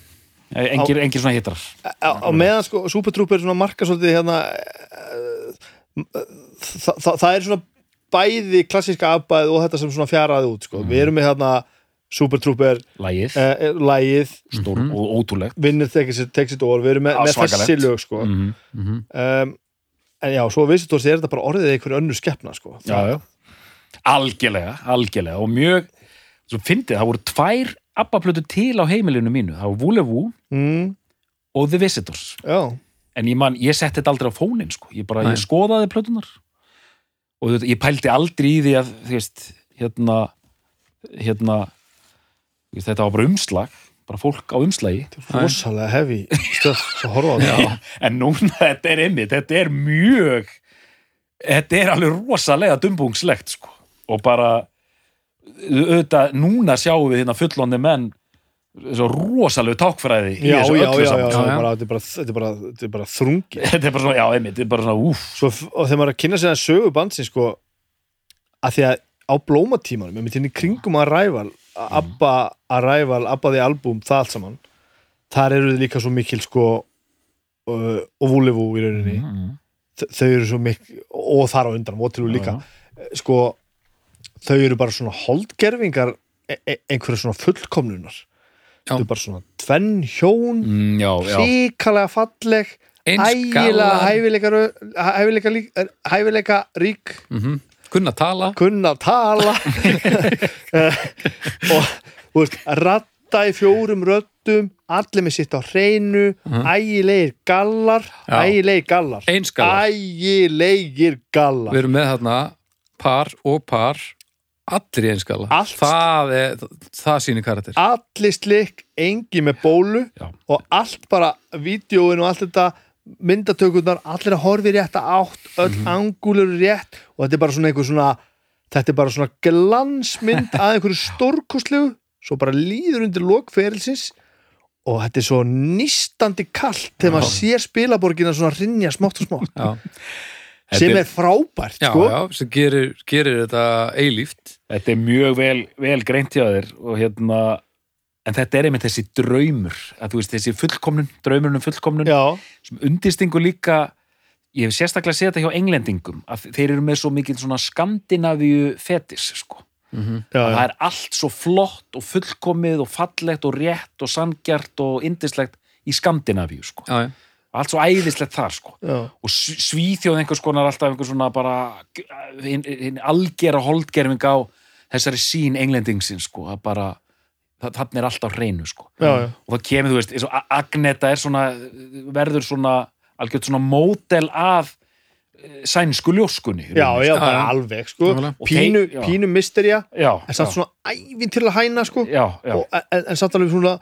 engir, engir svona hittar Á, á meðan sko Super Trooper svona marka svolítið hérna uh, það, það, það er svona bæði klassíska abbað og þetta sem svona fjaraði út sko. við erum með hérna Super Trooper lagið, uh, lægið, stór og ótrúlegt vinnur tekið sitt orð við erum með, Já, með svakalegt. þessi lög sko. mm Mhm. um, en já, svo Visitors er þetta bara orðið einhver önnur skeppna sko. já, já. algjörlega, algjörlega og mjög, svo fyndið, það voru tvær abbaplötu til á heimilinu mínu það var Voulez-Vous mm, og The Visitors já, en ég man, ég setti þetta aldrei á fónin sko. ég bara, Nei. ég skoðaði plötunar og þú veit, ég pældi aldrei í því að þú veist, hérna hérna þú þetta var bara umslag bara fólk á umslagi. Rosalega það en núna, þetta er einmitt, þetta er mjög þetta er alveg rosalega dumbungslegt sko. og bara auðvitað, núna sjáum við hérna fullóndi menn svo rosalegu tákfræði já, já, já, já, saman. já, Já, já. Bara, þetta er bara, þetta bara, þetta bara þrungi þetta er bara svona, já, einmitt, þetta er bara svona, úf Svo, og þegar maður er að kynna sér að sögu bandsin sko, að því að á blómatímanum, með mitt inn í kringum að ræval Abba að ræval, Abba því albúm, það allt saman þar eru þið líka svo mikil sko uh, og vúlefú í rauninni. Mm. Þau eru svo mikil, og þar á undan og líka, sko þau eru bara svona holdgerfingar e e einhverju svona fullkomnunar. Já. þau eru bara svona tvenn hjón Mm, já, ríkalega falleg ægilega hæfileika, hæfileika, rík. Mm kunna tala. Kunna tala. Eh, og þú veist, ratta í fjórum röddum allir með sitt á hreinu ægilegir gallar Já. ægilegir gallar. Ægilegir gallar. Við erum með þarna par og par allir í einskala Allt. það, er, það sýnir karakter. Allir slikk, engi með bólu Já. og allt bara vídjóin og allt þetta myndatökurnar, allir að horfi rétt átt öll Mhm. angúlur rétt og þetta er bara svona einhver svona þetta er bara svona glansmynd að einhverju stórkostlegu svo bara líður undir lokferilsins og þetta er svo nýstandi kallt þegar maður sér spilaborgina svona rinja smátt og smátt. Já, sem Þetta er frábært já, sko. já, sem gerir, gerir þetta eilíft. Þetta er mjög vel, vel greint hjá þér og hérna en þetta er einmitt þessi draumur að þú veist, þessi fullkomnun, draumurinn um fullkomnun já, sem undistingur líka ég hef sérstaklega séð þetta hjá englendingum að þeir eru með svo mikil svona skandinavíu fetis sko. mm já, að já. það er allt svo flott og fullkomið og fallegt og rétt og sangjart og indislegt í Skandinavíu sko. já, allt svo æðislegt þar sko. og svíþjóð einhvers konar alltaf einhver svona bara hinn algera holdgerfing á þessari sín englendingsins sko, að bara þa- þarna er allt á hreinu sko. Já, já. og það kemur, þú veist, eins og Agneta er svona, verður svona algjört svona mótel af eh, sænsku ljóskunni já, já, Já, bara já. alveg sko. Pínu, pínu misterja sko. já, en samt já, svona ævinn til að hæna sko. já, já, og, en, en samt alveg svona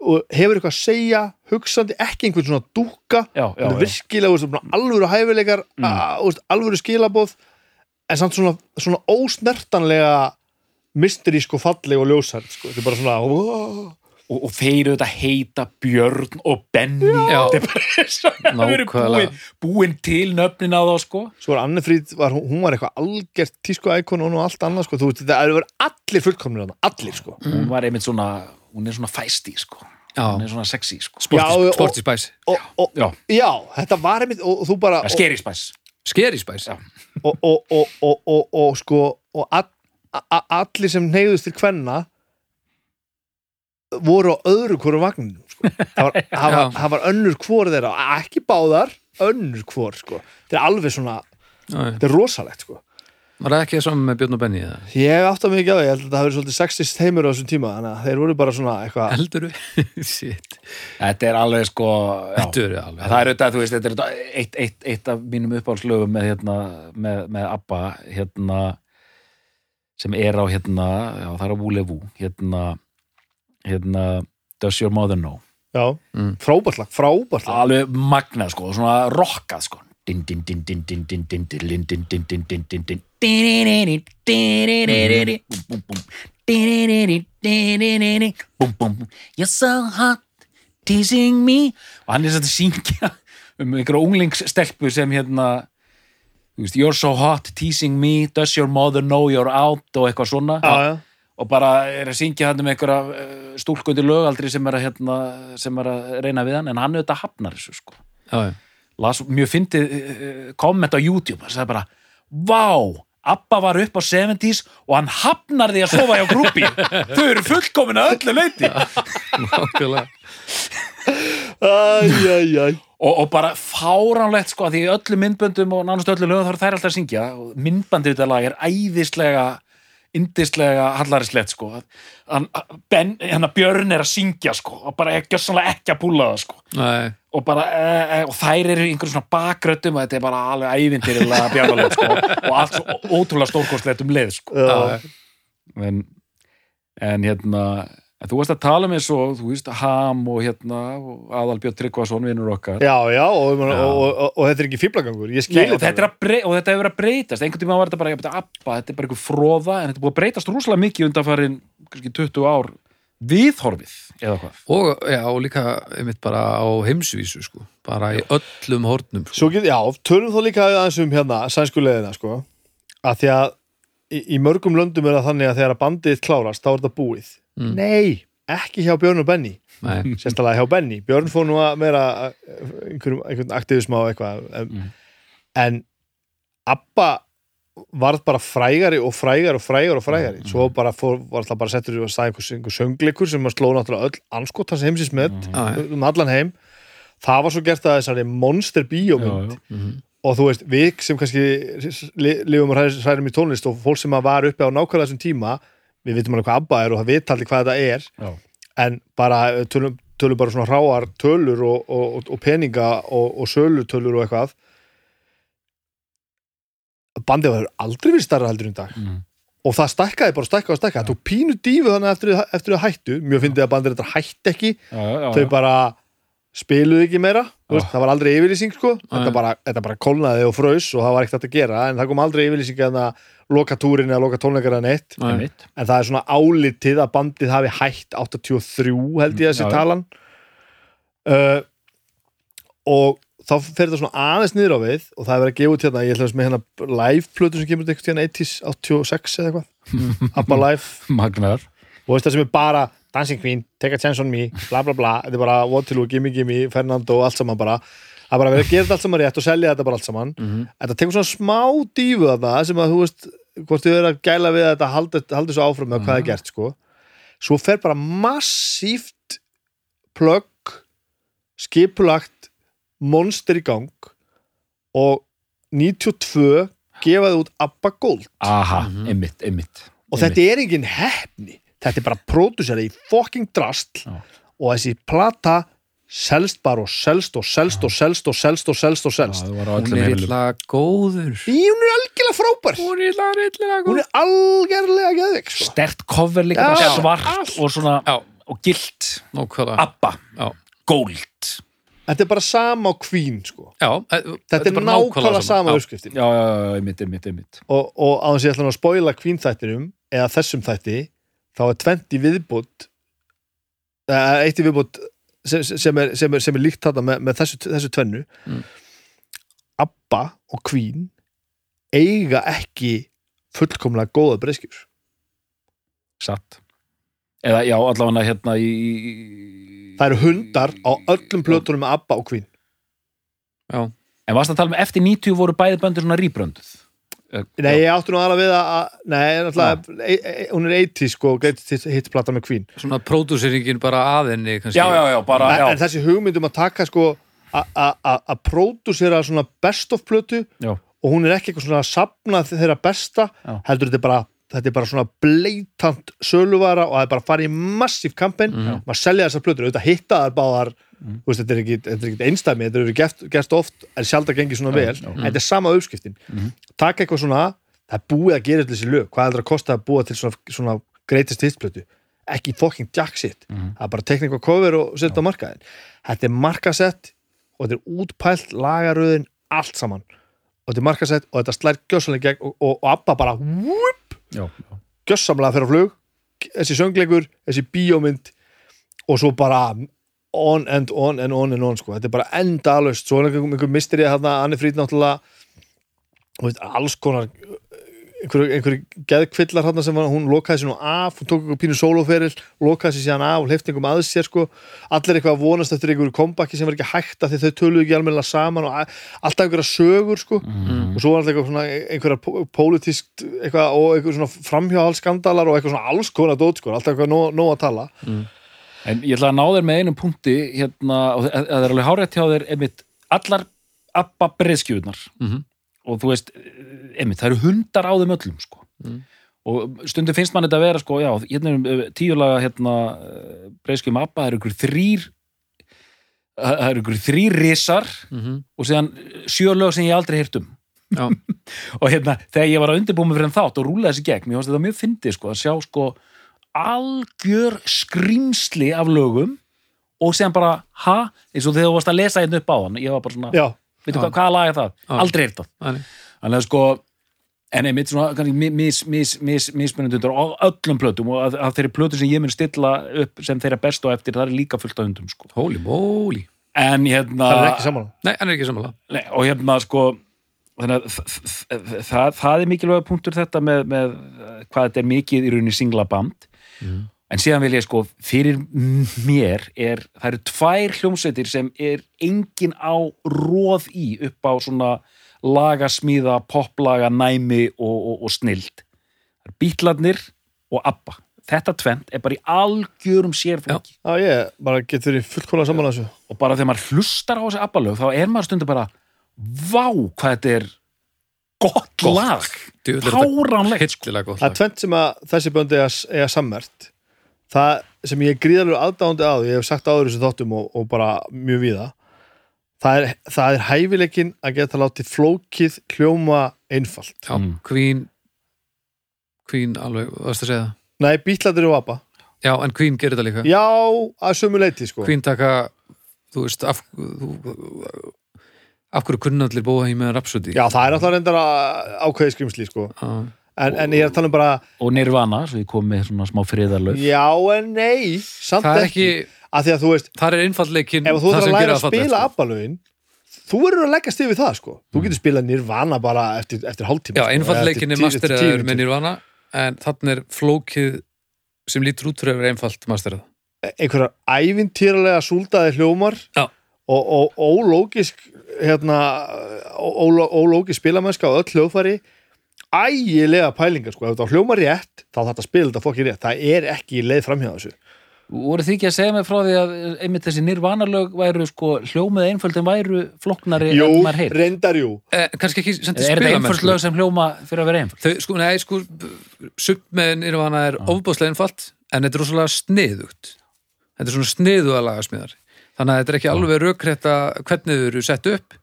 og hefur eitthvað að segja, hugsandi ekki einhvern svona er já. virkilega, þú veist, svona alvöru hæfileikar Mm. mm. alvöru skilabóð en samt svona, svona ósnertanlega mysterísk og falleg og ljósar sko. þetta er bara svona wow. og, og þeir auðvitað heita Björn og Benny Já. þetta er bara svo það Nákvæmlega. búin, búin til nöfnin á þá sko svo var Annefríð, var, hún hún var eitthvað algjört tísku ækon og hún allt annað sko. þú veist, þetta eru verið allir fullkomnir þarna, allir sko hún var einmitt svona, hún er svona fæsti sko Já. hann er svona sexy sko. Já, Sporty Spice og, og, Já. já, þetta var einmitt og, og þú bara Scary Spice Scary Spice Já. og, og, og, og, og, og sko og all, allir sem neyðust til kvenna voru á öðru hvorum vagninu sko. það, var, það, var, það var önnur hvor þeirra ekki báðar, önnur hvor sko. þetta er alveg svona, já. þetta er rosalegt sko. Var það ekki saman með Björn og Benny eða? ég átti að mikið á því, ég held að það hafi verið svolítið sexist heimur á þessum tíma, þannig að þeir voru bara svona eitthvað, Helduru? Shit Þetta er alveg sko. Þetta er alveg Það er auðvitað, þú veist, þetta er eitt, eitt, eitt af mínum uppáhaldslögum með, hérna, með, með ABBA hérna, sem er á hérna, já, það er á Vúlevu hérna, hérna Does Your Mother Know já, Mm. frábært lag frábært lag, alveg magnað sko, svona rockað sko din din din din din din din din din din din din din din din bum bum bum bum you're so hot teasing me og hann er satt að syngja um einhverja unglingsstelpu sem hérna veist, you're so hot teasing me does your mother know you're out og eitthvað svona? Já, já, og bara er að syngja hann um einhverja uh, stúlkundi lögaldri sem er að, hérna, sem er að reyna við hann en hann auðvitað hafnar þessu sko. Já, las mjög fyndið uh, komment á YouTube það sagði bara, vá Abba var upp á 70s og hann hafnar því að sofa hjá grúpi þau eru fullkomin að öllu leiti Nákvæmlega. æj, æj, æj og, og bara fáránlegt sko að því öllu myndböndum og nánast öllu lögum þá eru þær alltaf að syngja. Og myndbandið þetta lag er æðislega indislega hallarislegt sko. Hann, ben, hann Björn er að syngja sko og bara ekki, ekki að púla það sko. Nei, og bara, e, e, og þær eru í einhverjum svona bakröddum og þetta er bara alveg ævintýrilega bjarnalegt sko og allt svo ótrúlega stórkostlegt um leið sko. Já, en, en hérna en þú veist að tala með svo, þú veist Ham og hérna, og Aðalbjörn Tryggvason vinnur okkar. Já, já og, og, Já. og, og, og þetta er ekki fýblagangur ég Nei, skil og, þetta er og þetta hefur verið að breytast. Einhvern tíma var þetta bara, ég þetta er bara einhver fróða en þetta er búið að breytast rúslega mikið undanfærin kannski 20 ár. Viðhorfið eða hvað? Og, já, og líka einmitt bara á heimsvísu sko. bara í öllum hornum sko. Svo get, já, tölum þó líka aðeins um hérna sænskuleðina, sko. Að því að í, í mörgum löndum er það þannig að þegar að bandið klárast, þá er þetta búið. Mm. Nei, ekki hjá Björn og Benny. Nei, sérstaklega hjá Benny, Björn fór nú að meira eh, einhverjum, einhvern aktivism á eitthvað en, Mm. en Abba varð bara frægari og frægari og frægari og frægari. Svo bara fór, var það bara settur og sagði einhver, söngleikur sem að sló náttúrulega öll anskotans heimsins með Já, já. um allan heim. Það var svo gert að þessari monster bíómynd. Og þú veist, við sem kannski li- lifum og hræ- hrærum í tónlist og fólk sem var uppi á nákvæmlega þessum tíma við vitum alveg hvað ABBA er og það vita allir hvað þetta er Já. en bara eh, tölum, tölum bara svona hráar tölur og, og, og peninga og, og sölutölur og eitthvað. Bandið var aldrei verið starra heldur um dag. Mm. og það stækkaði bara og stækkaði og stækkaði. Það tók pínu dífu þannig eftir, eftir að hættu. Mjög fyndið að bandið þetta hætti ekki. Já, já, já, þau bara spiluðu ekki meira veist, Já. það var aldrei yfirlýsing sko. þetta, bara, þetta bara kolnaði og frös og það var ekkert hægt að gera en það kom aldrei yfirlýsing að loka túrin eða loka tónleikar en eitt en það er svona álitið að bandið hafi hætt 83 held ég að sé talan. Uh, og þá fer þetta svona aðeins niður á við og það er verið að gefa út hérna, ég ætla að með hérna live-plötu sem kemur út eitthvað hérna 80s, 86 eða eitthvað. Abba Live. Magnar og veist það sem er bara Dancing Queen, Take a Chance on Me bla bla bla, þetta er bara Waterloo, Gimme Gimme Fernando og allt saman bara. Það er bara verið að gera þetta allt saman rétt og selja þetta bara allt saman. Mhm. þetta tekur svona smá dífu þarna sem að þú veist, hvort þið verið að gæla við að þetta haldi, haldi svo áfram með hvað er gert sko. svo fer bara massíft plögg skipulagt monster í gang og 92 gefaði út Abba Gold. Aha, Mhm. einmitt, einmitt og þetta er engin hefni þetta er bara pródusera í fucking drastl Já. og þessi plata selst bara og selst og selst og selst og selst og selst og selst hún er illa góður í hún er algjörlega frábær hún er illa, illa hún er algjörlega geðvik sko. stert cover líka Já, bara já, svart og svona Já. og gilt. Abba, Já. gold þetta er bara sama á kvín sko. Já, e- þetta, er bara nákvæmlega sama Já. uppskriftin já, já, já, einmitt, einmitt, einmitt og, og á þess að ég ætla að spoila kvín þættinum eða þessum þætti þá er 20 viðbútt eitt í viðbútt sem, sem, er, sem, er, sem er líkt þarna með, með þessu, þessu tvennu. Mm. Abba og kvín eiga ekki fullkomlega góða breyskjur satt. Eða já, allavega hérna í, í það eru hundar á öllum plötunum með ABBA og Queen. Já, En varst að tala um eftir 90 voru bæði böndur svona rýbrönduð Nei, ég áttu nú aðra við að, að nei, náttúrulega, e, e, hún er 80 sko, greatest hits plata með Queen svona pródúseringin bara að henni kannski. Já, já, já, bara, en, já, en þessi hugmyndum að taka sko a- a- a- að pródúsera svona best of plötu já, og hún er ekki eitthvað svona að sapna þeirra besta Já. heldur þetta er bara þetta er bara svona bleitant söluvara og það er bara að fara í massíf kampen Mhm. maður selja þessar plötur, auðvitað hitta þar báðar þú veist, þetta er er ekki einstæmi þetta eru gert, gert oft, en sjálf að gengi svona vel. en þetta er sama uppskiptin. Taka eitthvað svona, það er búið að gera þessi lög. Hvað heldur að kosta að búa til svona, svona greatest hits plötu, ekki fucking jack shit, það er bara teknik og cover og setja á markaðin, þetta er markasett og þetta er útpælt lagaröðin, allt saman. Og þetta er markasett og þetta slær gjössalega gegn og, og, og Abba bara gjössamlega fyrir á flug. Þessi söngleikur, þessi bíómynd og svo bara on and on and on and on sko. þetta er bara endalaust, svo er einhver, misterið þarna, Anni Frýd náttúrulega alls konar einhverju einhver geðkvillar þarna sem var, hún lokaði sér nú af, hún tók einhver pínu sólóferil lokaði sér síðan af og hleyfti einhverjum aðeins sér sko, allir eitthvað að vonast eftir einhverju kompaki sem var ekki hægt að því þau töluðu ekki almennilega saman og alltaf einhverja sögur sko. Og svo var alltaf einhverja pólitískt eitthvað og einhver svona framhjáhaldskandalar og eitthvað svona alls konar dót sko, alltaf eitthvað nóg, nóg að tala En ég ætla að ná þér með einum punkti hérna, og það er alveg hárætt hjá þér einmitt, allar abba breyðskjöfunar Mhm. og þú veist, einmitt, það eru hundar á þeim öllum sko. og stundum finnst mann þetta að vera sko, já, hérna er tíulaga hérna, breyðskjöfum abba, það eru ykkur þrýr það eru ykkur þrýr risar Mhm. og síðan sjö lög sem ég aldrei heyrt um og hérna, þegar ég var að undirbúa mig fyrir þátt og rúla þessi gegn, mér fannst þetta mjög fyndið sko, að sjá sko algjör skrýmsli af lögum og sem bara, ha, eins og þegar þú varst að lesa einn upp á hann, ég var bara svona veitu hvað, hvaða lag er það? Já. Aldrei heyrt það þannig. að sko, en einmitt svona kannski mis, mis, mis, mis, mismunandi hundur á öllum plötum og að, að þeirri plötu sem ég mun stilla upp sem þeirra bestu á eftir, það er líka fullt af hundum sko. holy moly en hérna það er ekki saman nei, er ekki samanlega Nei, og hérna sko þannig að það, það er mikilvæg punktur þetta með, með eh, hvað þetta er mikið í rauninni singla band en síðan vil ég sko fyrir mér er, það eru tvær hljómsveitir sem er engin á róð í upp á svona lagasmíða, poplaga, næmi og, og, og snild. Það eru bítlarnir og abba. Þetta tvent er bara í algjörum sérflokki. Já, ég bara getur í fullkóla saman að þessu. Og bara þegar maður hlustar á þessi abbalög þá er maður stundur bara vá hvað þetta er gott, lag. Er gott það er tvent sem að þessi böndi eiga, eiga sammert. Það sem ég er gríðalur aðdáðandi að og ég hef sagt áður þessu þáttum og, og bara mjög víða það er, það er hæfileikin að geta látið flókið hljóma einfalt. Já, Mm. Queen Queen alveg, varst að segja það? Nei, bítladir og apa já, en Queen gerir þetta líka. Já, að sömu leiti sko. Queen taka, þú veist af, þú, af hverju kunna allir búa í með Rhapsody já, það er náttúrulega reyndar að ákveði skrimsli sko Já. en, en ég er að tala um bara og Nirvana, svo ég kom með svona smá friðarlög já en nei, samt það er ekki, ekki, að því að þú veist það er einfaldleikin ef þú þarf að læra að fallegt, spila sko. abbalögin þú verður að leggja stifið það sko þú getur spilað nirvana bara eftir, eftir hálftíma já, sko, einfaldleikin er masteraður með. Nirvana en þannig er flókið sem lítur út fyrir að vera einfalt masterað einhverjar ævintýralega súldaði hljómar Já. Og, ólógisk hérna, ó- ólógisk spilamennska og öll hljóðfæri ægilega pælingar sko, ef þetta á hljómar rétt þá þetta spila þetta fokki rétt, það er ekki leið framhjá þessu. Voru þið ekki að segja mig frá því að einmitt þessi Nirvana lög væru sko hljómið einföld en væru flóknari Jú, en maður heyr reyndar jú. Eh, kannski ekki er þetta spilamennsku. einföld lög sem hljóma fyrir að vera einföld? Þau, sko, nei, sko, sumt með Nirvana er ofbáslega einfalt en þetta er rosalega sniðugt. Þetta er svona sniðuga lagasmiðar þannig að þetta er ekki alveg rökrétta hvernig þau eru sett upp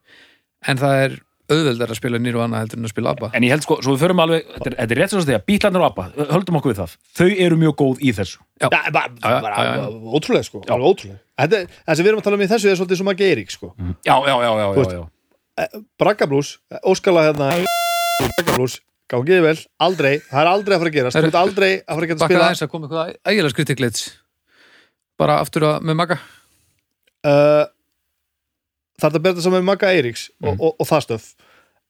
en það er auðveldar að spila Nirvana heldur en að spila ABBA. En ég held sko, svo við förum alveg þetta er, þetta er rétt svo að segja, bítlarnir og Abba höldum okkur við það, þau eru mjög góð í þessu. Já. bara, Já, já, bara, já, já. ótrúlega sko, alveg ótrúlega. Þetta, er- það sem við erum að tala um í þessu er svolítið svo maður Eirík sko. Já, já, já, já, já, veist, já. Braggablús, Óskala hérna Braggablús, gangiði vel aldrei, það er aldrei að fara að gerast þú ert aldrei að fara að geta að Bakka spila aðeins að koma eitthvað ægilega skritiklits bara aftur að, með maga uh, það er að berða saman með Magga Eiríks og, Mm. og, og það stöf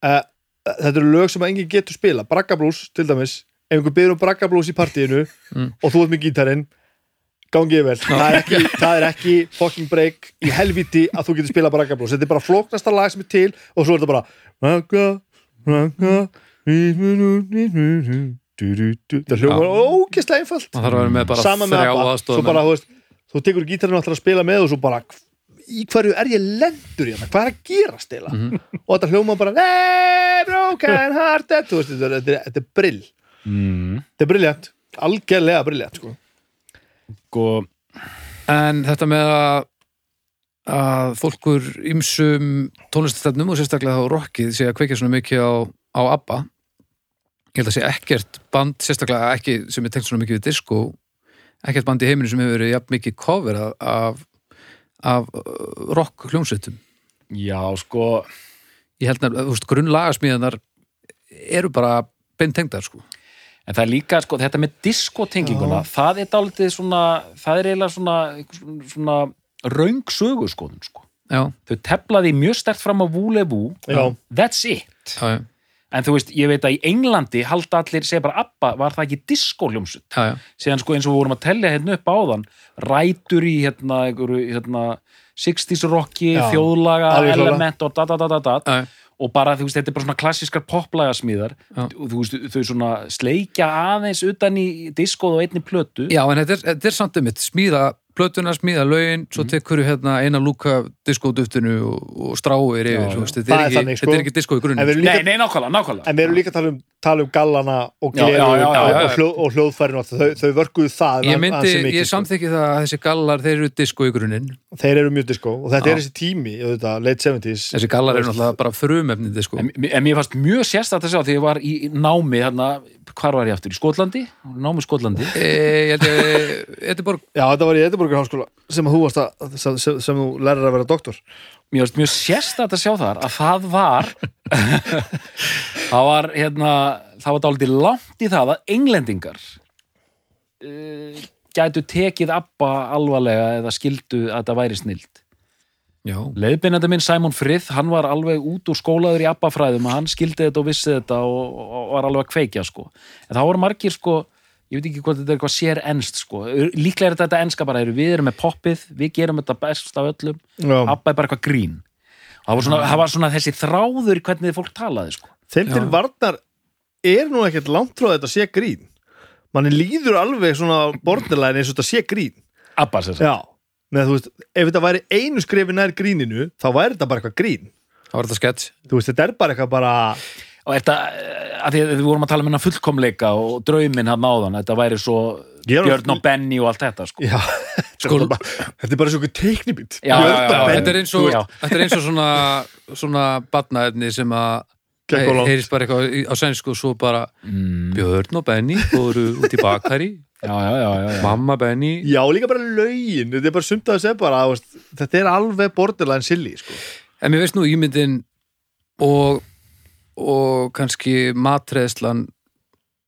uh, þetta eru lög sem að enginn getur spila Braggablús til dæmis, ef einhver byrður um Braggablús í partíinu Mm. og þú ert með gítarinn gangið vel, það er ekki, það er ekki fucking break í helviti að þú getur spilað Bragablós, þetta er bara flóknasta lag sem er til og svo er þetta bara Braga, Braga það hljómar ógeðslega einfalt. Það þarf vera með ABBA, þú tekur gítarinn alltaf að spila með og svo bara í hverju er ég lendur hérna, hvað er að gera stila Mhm. og þetta hljóma bara hey, broken hearted veist, þetta þetta þetta er brill mm. þetta er briljant, algjörlega briljant sko. sko, En þetta með að að fólkur ymsum tónlistastefnum og sérstaklega þá rockið sé að kveikja svona mikið á, á ABBA ég held að sé ekkert band sérstaklega ekki sem er tengt svona mikið við disco ekkert band í heiminu sem hefur verið jafn mikið cover af, af, uh, rock hljómsveitum? Já, sko. Ég held að, þú veist, grunnlagasmíðanar eru bara beintengdar sko. En það er líka, sko, þetta með diskotenginguna, það er dálítið svona, það er eiginlega svona, svona, svona röng sögurskoðun, sko. já, Þau teflaði mjög stert fram á Vúlevú, Já. that's it. já, já, En þú veist, ég veit að í Englandi halda allir, segja bara Abba, var það ekki diskóljómsut? já, já. Síðan sko eins og við vorum að tellja hérna upp áðan, rætur í hérna, einhverju, hérna, 60s rocki, þjóðlaga, element og da da da da da. Já, og bara þú veist, þetta er bara svona klassískar poplægasmíðar þú veist, þau svona sleikja aðeins utan í diskóð og einni plötu. Já, en þetta er, þetta er samt um mitt, smíða plötuna, smíða lögin, svo Mhm. tekur við hérna eina lúka diskóduftinu og, og stráir yfir, veist, þetta er, ekki, þannig, sko. þetta er ekki diskó í við erum Nei, líka, nei, nákvæmlega, nákvæmlega en við erum líka að tala um, tala um gallana og gleru og, já. og, þau, þau vörkuðu það Ég myndi, mikið, ég sko. samþykki það að þessi gallar, þeir eru diskó í grunninn. þeir eru mjög disko og þetta Já. er þessi tími auðvitað, late 70s Þessi gallar eru náttúrulega bara frumefni diskó. En, en mér fannst mjög sérstætt að sjá því ég var í námi hérna, hvar var ég aftur? Í Skotlandi? Námi í Skotlandi E, ég held að, þetta er bara, Já, þetta var í Edinborgar háskóla sem að þú varst að, sem, sem, sem þú lærir að vera doktor. Fannst mjög sérstætt að sjá þar að það var það var hérna það var dálítið langt í það að englendingar uh, gætu tekið Abba alvarlega eða skildu að það væri snild. Já, Leiðbeinandi minn Simon Frith, hann var alveg út úr skólaður í abbafræðum og hann skildi þetta og vissi þetta og, og var alveg að kveikja sko. En það voru margir sko, ég veit ekki hvort þetta er eitthvað sér ennst sko. Líklega er þetta ennska bara, við erum með poppið, við gerum þetta best af öllum, Já. abba er bara eitthvað grín. Það var svona, það var svona þessi þráður í hvernig fólk talaði sko. Þeim til varnar er nú ekkert langt frá þetta sé grín manni líður alveg svona borderline eins og þetta sé grín Abba sér sagt. Já, með þú veist, ef þetta væri einu skrefi nær gríninu, þá væri þetta bara eitthvað grín það var þetta veist, þetta er bara eitthvað bara Og þetta, eh, að því að við vorum að tala um hennar fullkomleika og drauminn hann áðan, þetta væri svo Björn og Benny og allt þetta sko. já, Sko- þetta, er bara, þetta er bara svona teiknibít. Þetta er eins og, er eins og svona, svona batnaefni sem að heyrist bara eitthvað á sænsku og svo bara mm. Björn og Benny fóru út í bakari, Já, já, já, já, já. mamma Benny Já, líka bara lögin, þetta er bara sumt að segja bara þetta er alveg borderline silly sko. En mér veist nú ímyndin og, og kannski matreðslan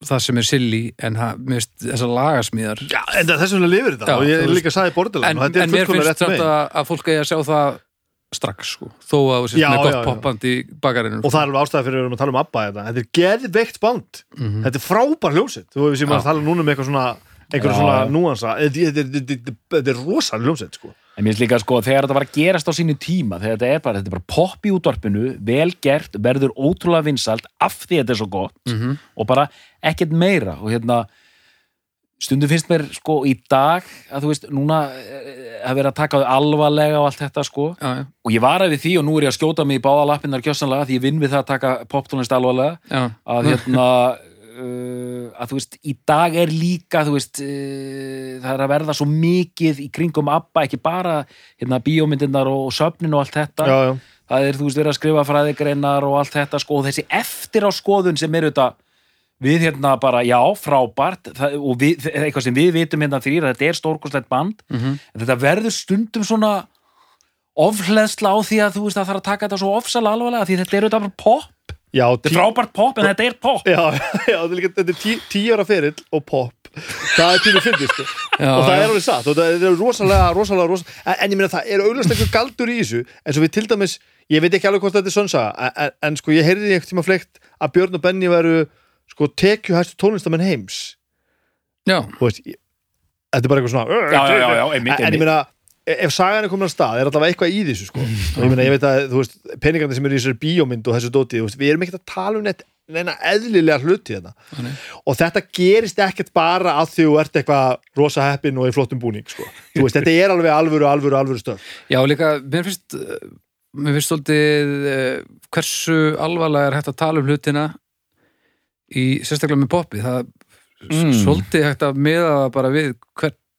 það sem er silly en þessar lagasmíðar Já, en þess vegna lifir þetta Já, og ég líka saði borderline en, þetta en mér finnst með að, fólk eigi að sjá það strax sko, þó að þú sést með gott já. poppand í bakarinu og það er alveg ástæða fyrir að við erum að tala um ABBA þetta. þetta er geðveikt band Mhm. þetta er frábær hljómsett þú veist sem Já. að tala núna um eitthvað svona Já, svona núansa þetta þetta- þetta- þetta- þetta er rosalega hljómsett sko. En mér finnst líka sko, þegar þetta var að gerast á sínu tíma, þegar þetta er bara, þetta er bara popp í útvarpinu, vel gert, verður ótrúlega vinsalt af því þetta er svo gott Mhm. og bara ekkert meira. Og hérna, stundum finnst mér sko í dag að þú veist, núna eh, að vera að taka þau alvarlega og allt þetta sko. Já, já, og ég varaði við því og nú er ég að skjóta mig í báða lappinnar kjössanlega því ég vinn við það að taka poptónlist alvarlega. Já, að hérna uh, að þú veist, í dag er líka þú veist, uh, það er að verða svo mikið í kringum ABBA ekki bara hérna bíómyndirnar og söfnin og allt þetta, já, já. það er þú veist verið að skrifa fræðigreinar og allt þetta sko og þessi eftir á skoðun sem er þetta við hérna bara, já, frábært það, og við, eitthvað sem við vitum hérna þrýr að þetta er stórkostlegt band Mhm. en þetta verður stundum svona ofhleðsla á því að þú veist að það þarf að taka þetta svo ofsala alvarlega því þetta er auðvitað bara pop já, þetta er frábært pop en þetta er pop já, já þetta er, tí, tíu ára ferill og pop það er tími fyndið sko. Og það er alveg satt og það er rosalega, rosalega, rosalega en, en ég meina það er auglast eitthvað galdur í þessu? En svo við til dæmis, ég veit ekki alveg hvort þetta er sönsa en, en, sko ég heyrði einhvern tíma fleikt að Björn og Benni veru sko tekjuhæstu tónlistamenn heims. Já, veist, ég, þetta er bara eitthvað svona Já, já, já, já, einmitt, en, en ég einmitt. Ef sagan er komin að stað er allavega eitthvað í þessu sko. og ég meina, ég veit að, þú veist, peningarnir sem eru í þessari bíómynd og þessu dóti, veist, við erum ekkert að tala um neitt, neina eðlilega hluti þetta Nei. og þetta gerist ekkert bara að því þú ert eitthvað rosa heppin og í flottum búning sko. veist, þetta er alveg alvöru, alvöru, alvöru stöð Já, líka, mér finnst mér finnst svolítið uh, hversu alvarlega er hægt að tala um hlutina í sérstaklega með poppi það er Mm. svolítið hægt að það bara við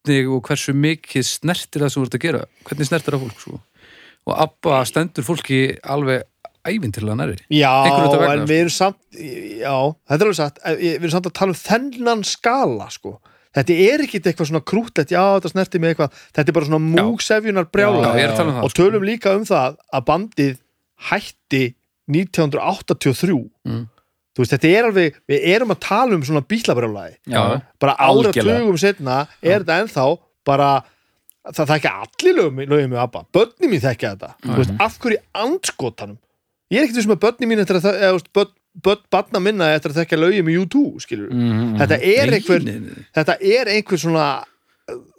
hvernig og hversu mikið snertir það sem þú ert að gera? Hvernig snertir það fólk svo og Abba stendur fólki alveg ævintilega næri Já, vegna, en við erum samt já, þetta er alveg satt, við erum samt að tala um þennan skala, sko. Þetta er ekki eitthvað svona krútlegt, já, þetta snerti mig eitthvað, þetta er bara svona múksefjunar Já, brjála um og tölum líka um það að bandið hætti 1983 Mm. Þú veist, þetta er alveg við erum að tala um svona bílabrjálaði Já, bara Algjörlega. áratugum setna er þetta ennþá bara það þekka allir lögum, með ABBA. Börni mín þekka þetta, þú veist, af hverju andskotanum, ég er ekkert þessum að börni mín eftir að, það- eða, börn, börn barna minna eftir að þekka lögum með U2 skilur, Mhm, þetta er einhver þetta er einhver svona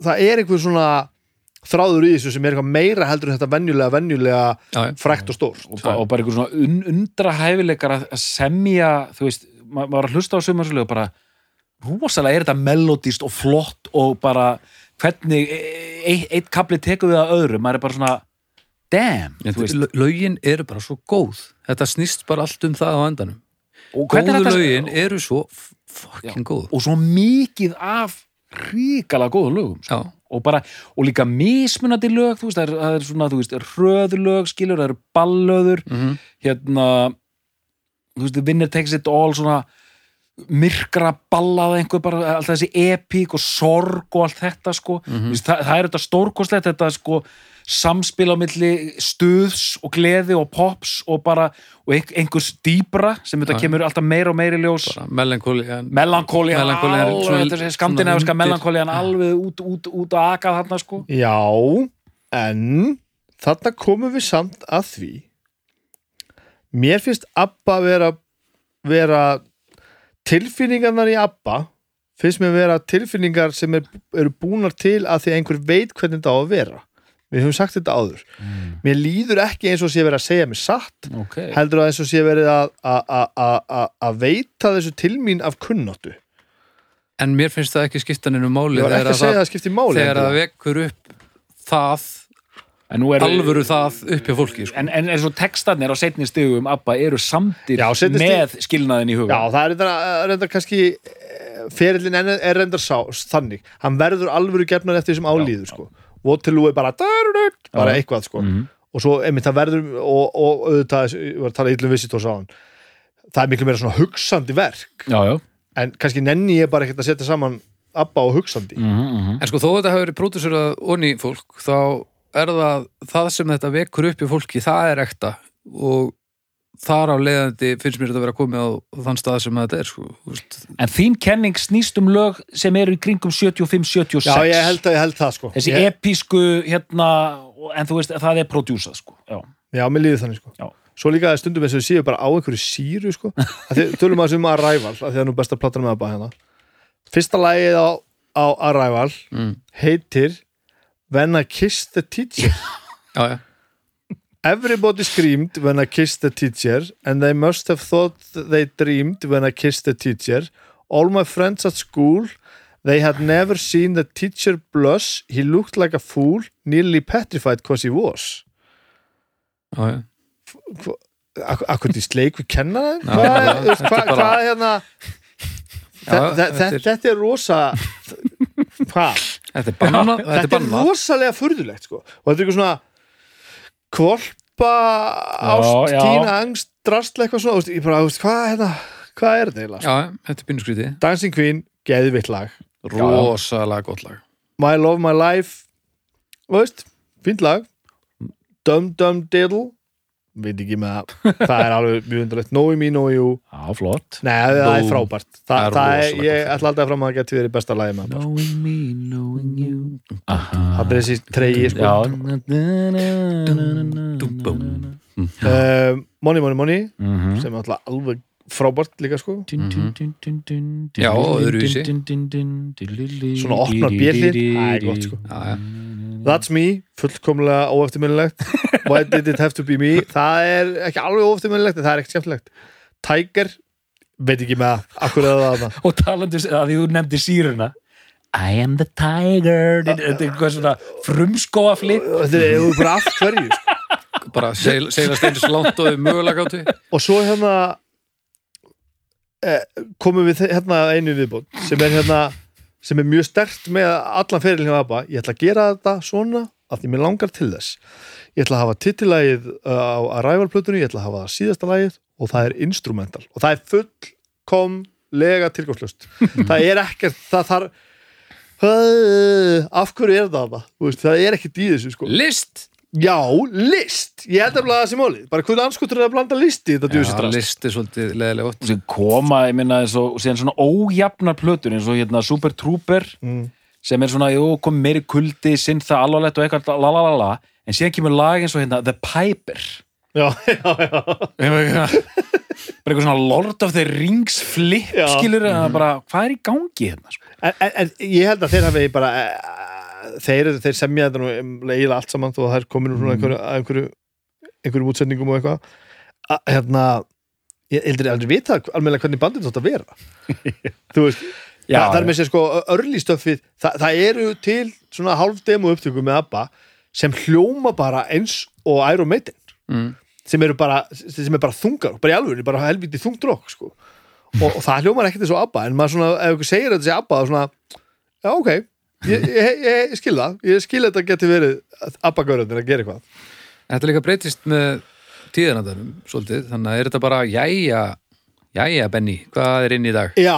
það er einhver svona þráður í þessu sem er eitthvað meira heldur en þetta venjulega, venjulega Já, já. frækt og stórt. Og, ba og bara einhver svona un undra hæfileikar að semja, þú veist ma maður var að hlusta á sumarsölu og bara rosalega er þetta melodíst og flott og bara hvernig e- e eitt kapli tekur við að öðru. Maður er bara svona damn, Ég, þú veist lögin eru bara svo góð. Þetta snýst bara allt um það á endanum. Og hvernig góðu er þetta lögin eru svo fucking góð. Og svo mikið af ríkala góðum lögum sko. Já, og bara, og líka mismunandi lög þú veist, það er, það er svona, þú veist, röðlög skilur, það eru ballöður mhm hérna þú veist, Winner Takes It All svona myrkra ballað einhver bara, alltaf þessi epík og sorg og allt þetta sko. Þú veist, það, það er þetta stórkostlegt þetta sko samspil á milli stuðs og gleði og pops og bara, og ein- einhvers dýbra sem þetta kemur alltaf meira og meira í ljós. Melankóli melankólian undir- melankólian alveg út, út, út að aka þarna sko. Já, en þarna komum við samt að því. Mér finnst Abba vera, vera tilfinningarnar í Abba finnst mér vera tilfinningar sem er, eru búnar til að því einhver veit hvernig þetta á að vera við höfum sagt þetta áður. Mér líður ekki eins og sé verið að segja mér satt okay. heldur að eins og sé verið að, að, að, að, að, að veita þessu til mín af kunnáttu. En mér finnst það ekki skipta nýnum máli ekki að segja að það þegar vekkur upp það en nú er alvöru það upp hjá fólki sko. en, en eins og textarnir á setni stigum Abba eru samtir Já, með skilnaðin í huga. Já, það er reyndar, reyndar kannski eh, ferillin er, reyndar sá, þannig. Hann verður alvöru gefnar eftir þessum álíður sko. Waterloo er bara bara eitthvað sko. Mhm. og svo einmitt það verður og, og auðvitað, ég var að tala illum visitors á hann það er miklu meira svona hugsandi verk já, já. en kannski nenni ég bara ekkert að setja saman Abba og hugsandi Mm -hmm. En sko þó þetta hefur verið pródúsurað onni fólk þá er það það sem þetta vekur upp í fólki, það er ekta og þar á leiðandi finnst mér þetta að vera komið á þann stað sem þetta er sko. en þín kenning snýst um lög sem eru í kringum 75-76 Já, ég held að ég held það sko þessi ég, episku hérna en þú veist, það er prodjúsað sko. já. Já, mér líður þannig sko Já. Svo líka að stundum eins og séu bara á einhverju síru sko tölum að sem Arrival að því að nú best að plata með að bæða hérna Fyrsta lagið á, á Arrival mm. heitir When I Kissed the Teacher Já, já, Everybody screamed when I kissed the teacher and they must have thought they dreamed when I kissed the teacher All my friends at school they had never seen the teacher blush he looked like a fool nearly petrified cause he was já, já. Ak Akkur því sleik við kennara Já, Hvað er- bara- hérna þetta er- rosa Hvað? Þetta er bannað Þetta er rosalega furðulegt sko. og þetta er eitthvað svona kvolpa ást, tína angst drastla eitthvað svona, þú veist, ég bara, þú veist, hvað er þetta hvað er þetta eiginlega? Já, þetta er bínuskríti Dancing Queen, geðvitt lag. Rosalega gott lag. My Love My Life þú veist, fínt lag. Dum Dum Diddle veit ekki með það. Það er alveg mjög undarlegt, Knowing Me, Know You já, flott. Nei, það er Nú, frábært. Þa, það er það er, ég ætla alltaf fram að það geti verið besta lagi með það. Knowing me, knowing you. Það er þessi treyji sko. Money Money Mhm. sem er alltaf alveg frábært líka sko Já, öðruvísi. Svona opnar björlið, það er gott sko Já, já. That's me, fullkomlega óeftirminnilegt Why did it have to be me Það er ekki alveg óeftirminnilegt en það er ekkert skemmtilegt Tiger, veit ekki með Akkur er það og talandi að því þú nefndi síruna I am the tiger þetta er eitthvað svona frumskóafli Þetta er þú bara allt hverju sko. bara seil, seilast eins langt og mögulega gáttu Og svo hérna eh, komum við hérna einu viðbót sem er hérna sem er mjög stert með allan ferilin hjá ABBA ég ætla að gera þetta svona að því mér langar til þess ég ætla að hafa titillægið á Arrival-plötunni, ég ætla að hafa síðasta lægið og það er instrumental og það er fullkomlega tilgangslöst það er ekkert, það þarf af hverju er það það? Það er ekkert í þessu sko List! Já, list, ég held að það sé máli. Bara hvernig anskutur er að blanda listi í þetta Já, djúsitrast list er svolítið leðilega gott. Sem koma, ég minna, eins og síðan svona ójafnar plötur eins og hérna Super Trooper Mm. sem er svona, jú, kom meiri kuldi sinn það alvarlegt og eitthvað lalalala en síðan kemur lag eins og hérna The Piper. Já, já, já. Bara eitthvað svona Lord of the Rings flip Já. skilur, mm bara, hvað er í gangi hérna sko? en, en, en ég held að þeir hafi bara þeir, þeir semja þetta nú um, eiginlega allt saman þó að það er komin úr svona einhverju, einhverju útsendingum og eitthvað. Að, hérna ég heldur aldrei vita alveg hvernig bandið þátt að vera? Þú veist Já, það, það er með sér sko örli stöfið það, það eru til svona hálf demo upptöku með ABBA sem hljóma bara eins og Iron Maiden. Mm. sem eru bara, sem er bara þungar bara í alveg, bara helviti þungdrokk sko. og, og það hljómar ekkert eins og ABBA en maður svona, ef ykkur segir þetta sé ABBA þá svona, já ok ég, ég, ég, skil það, ég skil þetta geti verið ABBA-gaurarnir að gera eitthvað. Þetta líka breytist með tíðanandarum svolítið, þannig að er þetta bara jæja, jæja Benny, hvað er inn í dag? já,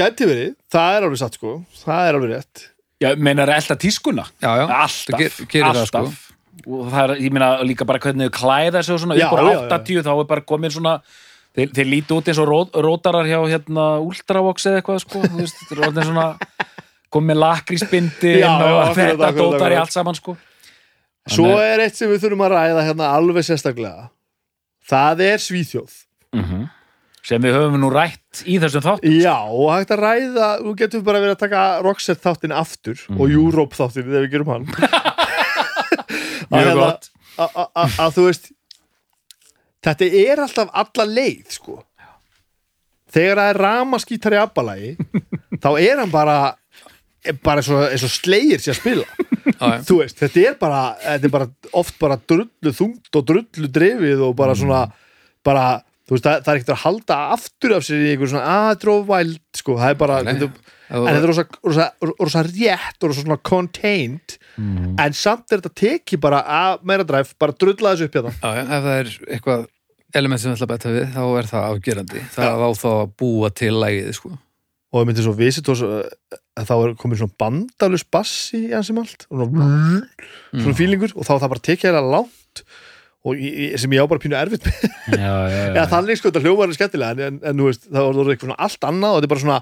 geti verið, það er alveg satt sko. Það er alveg rétt. Já, meinar elda tískuna? Já, já, alltaf, gerir það, sko. og það er, ég meina líka bara hvernig þau klæða sig og svona, upp á já, já. 80 þá er bara komin svona þeir, þeir líti út eins og ró, rótarar hjá hérna Ultravox eða eitthvað sko. Þú veist, eru orðin svona komin lakrísbindi Já, já, og þetta dótar í allt saman sko. Svo Þannig- er eitt sem við þurfum að ræða hérna alveg sérstaklega. Það er Svíþjóð. Mhm. sem við höfum nú rætt í þessum þátt Já, og hægt að ræða, þú getur bara verið að taka Roxette þáttin aftur og Europe þáttin þegar við gerum hann. Mjög hérna- gott. að þú veist þetta er alltaf alla leið sko. Þegar það er ramaskítar í abbalagi þá er hann bara bara eins og, slegir sér að spila. Þú veist, þetta er bara, þetta er bara oft bara drullu þungt og drullu drefið og bara svona bara, þú veist, það, það er ekkert að halda aftur af sér í einhver svona aðdrófvæld sko, það er bara Nei. en þetta er rosa, rosa, rosa rétt og rosa svona contained. En samt er þetta tekið bara að meira dræf, bara drulla þessu upp hérna. Já, já, ef það er eitthvað element sem ætla að betta við, þá er það afgerandi. Það á þá að búa til lægið sko. Og það myndi svo Visitors að þá er komið svona bandalus bassi í hans sem allt og svona, svona fílingur og þá það bara tekið hérna langt. Og ég, sem ég á bara pínu erfitt með. Já, já, Já, þannig sko, þetta hljómar er skemmtilega. En, en, þú veist, það voru eitthvað svona allt annað. Og þetta er bara svona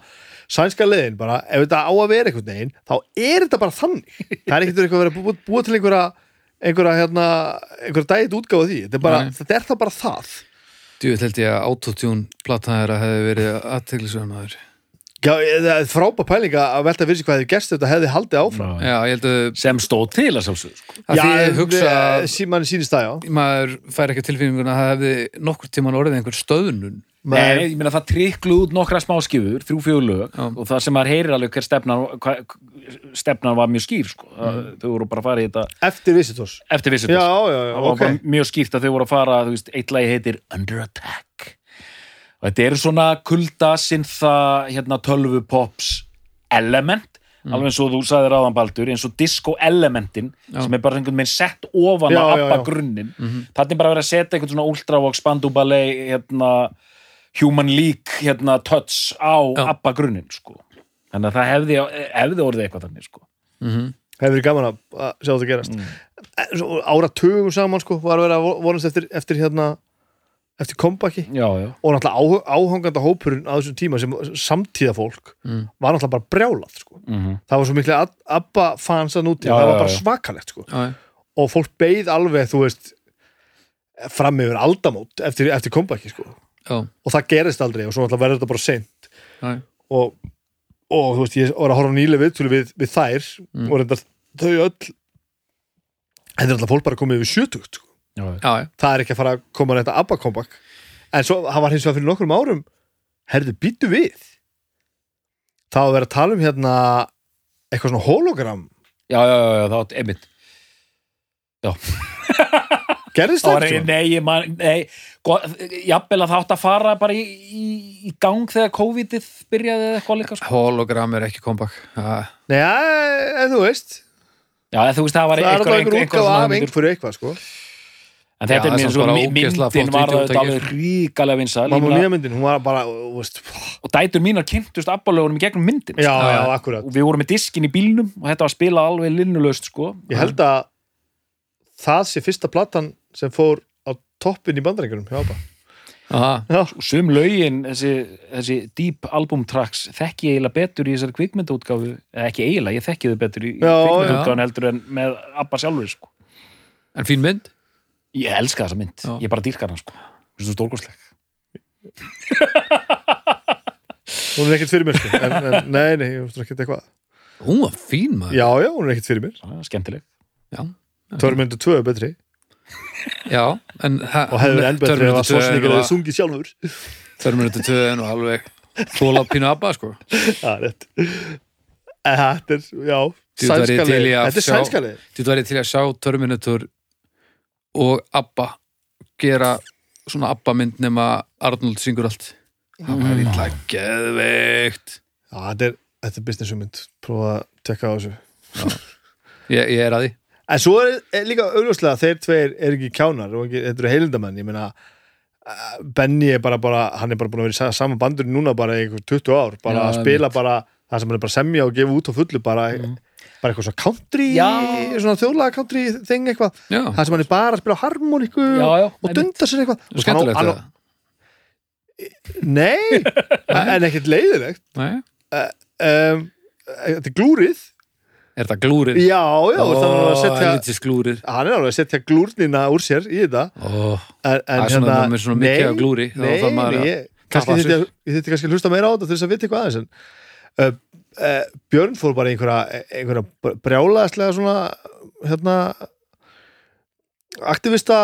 sænska leiðin. Bara, ef þetta á að vera einhvern veginn þá er þetta bara þannig. Það er ekkert eitthvað að vera búa, búa til einhverja einhverja, hérna, einhverja dægit útgáfa því. Þetta er, bara, þetta er það bara það. Djúvill held ég að autotune platan þeirra hefði verið aðteglisverðmaður Já, það er frábær pælinga að velta fyrir sig hvað hefði gerst ef þetta hefði haldið áfram Já. Já, ég held að, sem stóð til að sjálfsög sko. að því ég hugsa eh, sí, manni sýnist það, já maður fær ekki tilfinninguna að það hefði nokkur tíman orðið einhver stöðnun Nei, ég meina það triklu út nokkra smáskifur, þrjú fjögur lög Já. og það sem maður heyrir alveg hver stefnan hva, stefnan var mjög skýr sko. mm. þau voru bara að fara í þetta eftir Visitors eftir vissit Já, já, já, það var ok bara mjög skýrt að þau voru að fara þú veist, eitt lagi heitir Under Attack þetta eru svona kulda sinþa hérna tölvu pops element alveg eins og þú sagðir áðan Baldur eins og disco elementin Já. sem er bara einhvern veginn sett ofan Já, á já, ABBA já. grunnin þannig er bara verið að setja einhvern svona ultravox bandúbalei hérna human leak hérna touch á. ABBA grunnin sko þannig að það hefði, hefði orðið eitthvað þannig sko hefur verið gaman að að sjá þetta gerast mm. ára tugum saman sko var að vera að vonast eftir, eftir hérna eftir kompaki já, já, og náttúrulega áhanganda hópurinn á þessum tíma sem samtíða fólk Mm. var náttúrulega bara brjálað sko. mm það var svo miklu ABBA fans að núti það var bara svakalegt sko. Og fólk beið alveg þú veist fram yfir aldamót eftir, eftir kompaki sko. og það gerist aldrei og svo náttúrulega verður þetta bara seint já, og, og þú veist, ég var að horfa nýlega viðtölu við, við þær Mm. og reyndar þau öll þetta er alltaf fólk bara komið yfir 70 sko. Já, já. já, já. það er ekki að fara að koma neitt að abba comeback en svo, það var hins vegar fyrir nokkrum árum herðu, býtu við. Var að vera að tala um hérna eitthvað svona hologram. Já, já, já, já, það var einmitt. Gerðist Það ekki nei, man, nei jafnvel að það átt að fara bara í, í, í gang þegar COVID-ið byrjaði eða eitthvað líka sko. hologram er ekki comeback já, Nei, ja, en þú veist. Já, þú veist, það var það er einhver, einhver einhver, útgáfa af einhver, einhverju eitthvað sko En þetta Já, er það mér svo, myndin var þetta alveg ríkalega vinsal Mamma Ég meina- mía myndin, hún var bara veist, og dætur mínar kynntust abbalögunum í gegnum myndin Já, sko. já, akkurat. Og við vorum með diskin í bílnum og þetta var að spila alveg linnulöst sko. Ég held að það sé fyrsta platan sem fór á toppin í Já, og sum lögin, þessi, þessi deep album tracks, þekki ég eiginlega betur í þessari kvikmyndaútgáfu, eða ekki eiginlega ég þekki þau betur í Já, kvikmyndaútgáfun heldur en með Abba sjálfur sko. en fín mynd ég elska þessa mynd, Já. ég bara dýrkar hann sko. þessu stórkostleg. Hún er ekkert fyrir mér sko. En, en, Nei, nei, ég veist ekki eitthvað. Hún var fín maður. Já, já, hún er ekkert fyrir mér. Já, skemmtileg. Já, Törmyndu 2 er betri. Já en og hefur enn betri ef að Svarsníkir hefði sungið sjálfur. Terminator 2 er nú alveg þóla pínu abba sko. Það er rétt. En þetta er, já, Þú væri til sænskali í að Þetta er sjá- sænskali Þetta væri til að sjá Terminator og Abba gera svona Abba mynd nema Arnold syngur allt. Það var ítla geðveikt. Já, þetta er, þetta er business hugmynd. Prófa að tekka á þessu. Ég, ég er að því. En svo er, er líka augljóslega að þeir tveir er ekki kjánar og ekki, þetta eru heilindamenn, ég meina eh, Benny er bara, bara hann er bara búin að vera í sa- sama bandur núna bara í einhver 20 ár, bara Já, að spila bara það sem hann er bara semja og gefa út á fullu bara, bara eitthvað svona country Já. svona þjóðlega country þing eitthvað, það sem hann er bara að spila harmoníku og dunda sér eitthvað. Og skemmtilegt það Nei, en ekkert leiðilegt Nei. um, Þetta er glúrið. Er það glúrir? Já, já, oh, það setja helvitis glúrir hann er alveg að setja glúrnina úr sér í þetta. Oh, en, en Það er svona- er mikið af glúri, nei, nei, ég, þetta ég, ég þetta kannski að hlusta meira á þetta þess að vita eitthvað aðeins en uh, uh, Björn fór bara einhverja, einhverja brjálaðslega svona hérna aktivista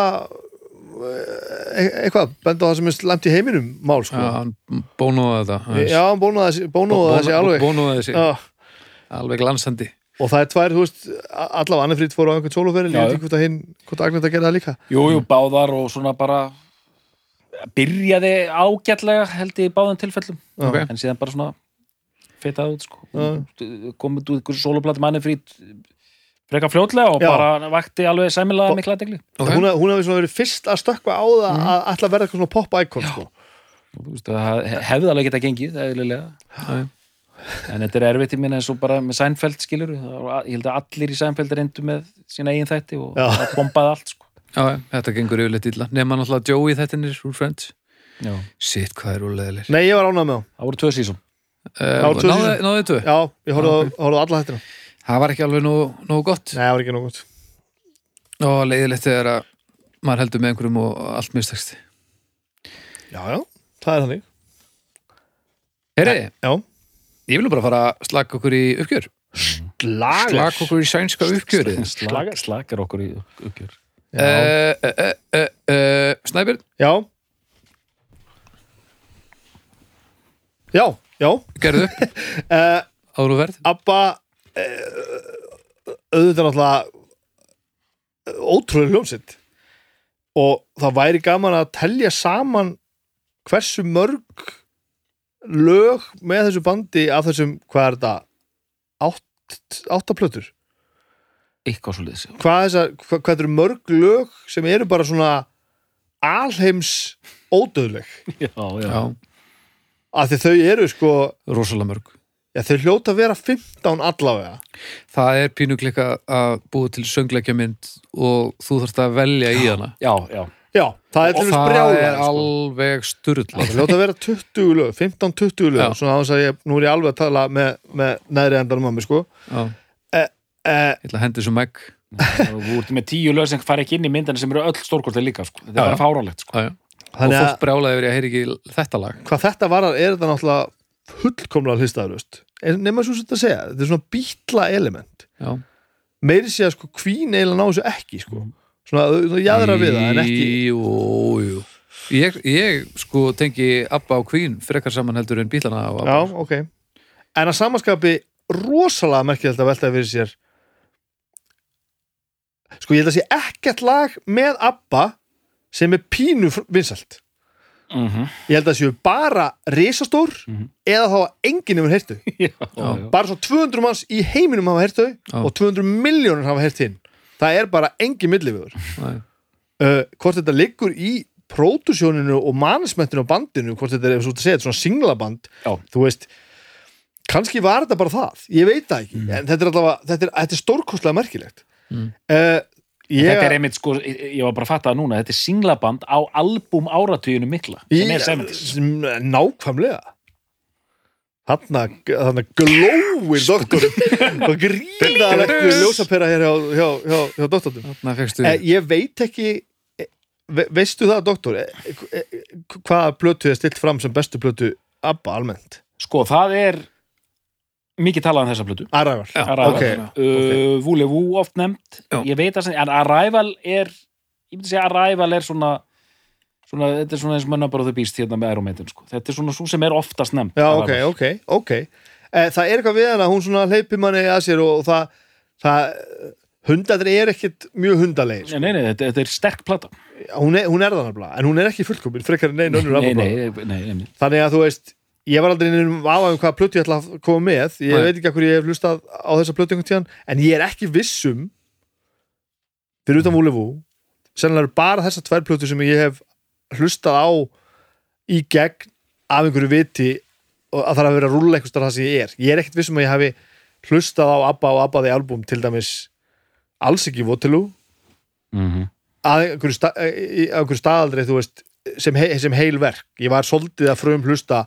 e eitthvað, benda á það sem er slemt í heiminum mál sko. Já, hann bónóða þetta. Já, hann bónaði þessi, alveg. bónóða þessi, Já, alveg glansandi. Og það er tvær, þú veist, allavega Annefrít fór á einhvern sóluferi, ég veit ekki hvort að hinn hvort Agneta gerði það líka. Jú, jú, báðar og svona bara byrjaði ágætlega held ég í báðum tilfellum. Já. Ok. en síðan bara svona fetað út sko. Já. komið út ykkur sóluplati manni frýtt freka fljótlega og Já. bara vakti alveg sæmilega mikla aðdegli Ok. hún, hún hefði svona verið fyrst að stökkva á það að ætla að verða eitthvað svona pop-icon sko. það hefði alveg geta gengið eðlilega Já. en þetta er erfitt í minna eins og bara með Seinfeld skilur ég held að allir í Seinfeld reyndu með sína eigin þætti og Já. það bombaði allt sko. já, þetta gengur yfirleitt illa nema náttúrulega Joey þettinir úr Friends Já. sitt hvað er úrleðilir Nei, ég var ánægð með það voru tvö tvö náðu síðan. náðu tvö. Já, ég horfði á- alla þetta það var ekki alveg nógu, nógu gott. Nei, það var ekki nóg gott. Og leiðilegt þegar að maður heldur með einhverjum og allt mistakst Já, já, það er þannig. Heyri, Já, ég vil nú bara fara að slaka okkur í uppgjör. Lagar slaka okkur í sænska uppgjörið. Slag, slakar okkur í uppgjör. Já, uh, uh, uh, uh, Snæbjörn, já. Já, já. Gerðu. Upp uh, áður og verð Abba uh, auðvitað náttúrulega eh, ótrúlega hljómsitt og það væri gaman að telja saman hversu mörg lög með þessu bandi af þessum, hvað er þetta? Átt, áttaplötur eitthvað svo liðs hvað, hvað, hvað eru mörg lög sem eru bara svona alheims ódöðleg já, já. Já, af því þau eru sko rosalega mörg. Já, þau hljóta að vera 15 allavega. Það er pínuklikka að búa til söngleikja mynd og þú þarfst að velja í hana. Já, já. já, það er og það brjála er alveg sturla. Það hljóta að vera 20 lög, 15-20 lög svona aðeins að ég, nú er ég alveg að tala með, með neðri endanum að mig sko. Já, eh, ég ætla að hendi svo megg. Og þú ert með tíu lög sem fara ekki inn í myndina sem eru öll stórkostlega líka sko. þetta er bara fáránlegt sko. Já, já. Og Þannig fólk að brjálaði ég að heyri ekki þetta lag. Hvað þetta varar er þetta náttúrulega fullkomlega hlistaðurust nema svo sem þetta segja, þetta er svona bítla element. Já, meiri sé að sko kvín eiginlega ná þessu ekki sko. Svona, þú jæðra við það en ekki jú, jú. Ég, ég sko tengi Abba og Queen frekar saman heldur en Abba. Já, ok. En að samanskapi rosalega merkilegt að velta fyrir sér. Sko ég held að sé ekkert lag með Abba sem er pínu fr- vinsælt Mhm. ég held að séu bara risastór Mhm. eða þá að enginn hefur já. bara svo 200 manns í heiminum hafa Já. og 200 miljónur hafa heyrt hinn það er bara engin milliviður Nei. uh, hvort þetta liggur í pródusjóninu og mannsmettinu á bandinu hvort þetta er, svo að segja, svona singlaband Já. þú veist kannski var þetta bara það, ég veit það ekki en þetta er allavega, þetta er, þetta er stórkostlega merkilegt Mm. uh, ég, Þetta er einmitt sko, ég var bara að fatta það núna þetta er singlaband á album áratuginu mikla sem er 70s sem- nákvæmlega. Þarna, þarna glóir doktorinn. Og gríðalegt ljósapera hér hjá, hjá, hjá, hjá doktornum. Eh, ég veit ekki eh, ve veistu það, doktor? Eh, eh, hvaða plötu er stilt fram sem bestu plötu ABBA almennt? Sko, það er mikið talað um þessa plötu. Arrival. Arrival, ok, uh, Voulez-vous oft nefnt? Já. ég veit að Arrival er ég myndi segja að Arrival er svona svona, þetta er svona eins og mönna bara þau býst hérna með Iron Maiden, sko. þetta er svona svo sem er oftast nefnt Já, ok, ok, ok. Eh, Það er eitthvað við hana, hún svona hleypir manni að sér og, og það, það hundaður er ekkit mjög hundalegir sko. Nei, nei, þetta, þetta er sterk plata. Hún, er, hún er það nefnilega, en hún er ekki fullkomin frekar en neina önnur nei, nei, nei. Þannig að þú veist ég var aldrei nefnum afa um hvaða plötu ég ætla að koma með. Ég Nei. veit ekki að hverju ég hef hlustað á þessa plötu einhvern tíðan, en ég er ekki vissum fyrir utan Vúlefú sennilega eru bara þessar tvær plötu sem ég hef hlustað á í gegn af einhverju viti og að það er að vera að rúlla einhvers þar það sem ég er. Ég er ekkert vissum að ég hafi hlustað á ABBA og ABBA the album til dæmis alls ekki Waterloo. Mm að einhverju, sta, einhverju staðaldri veist, sem, he, sem heil verk. Ég var svolítið að frum hlusta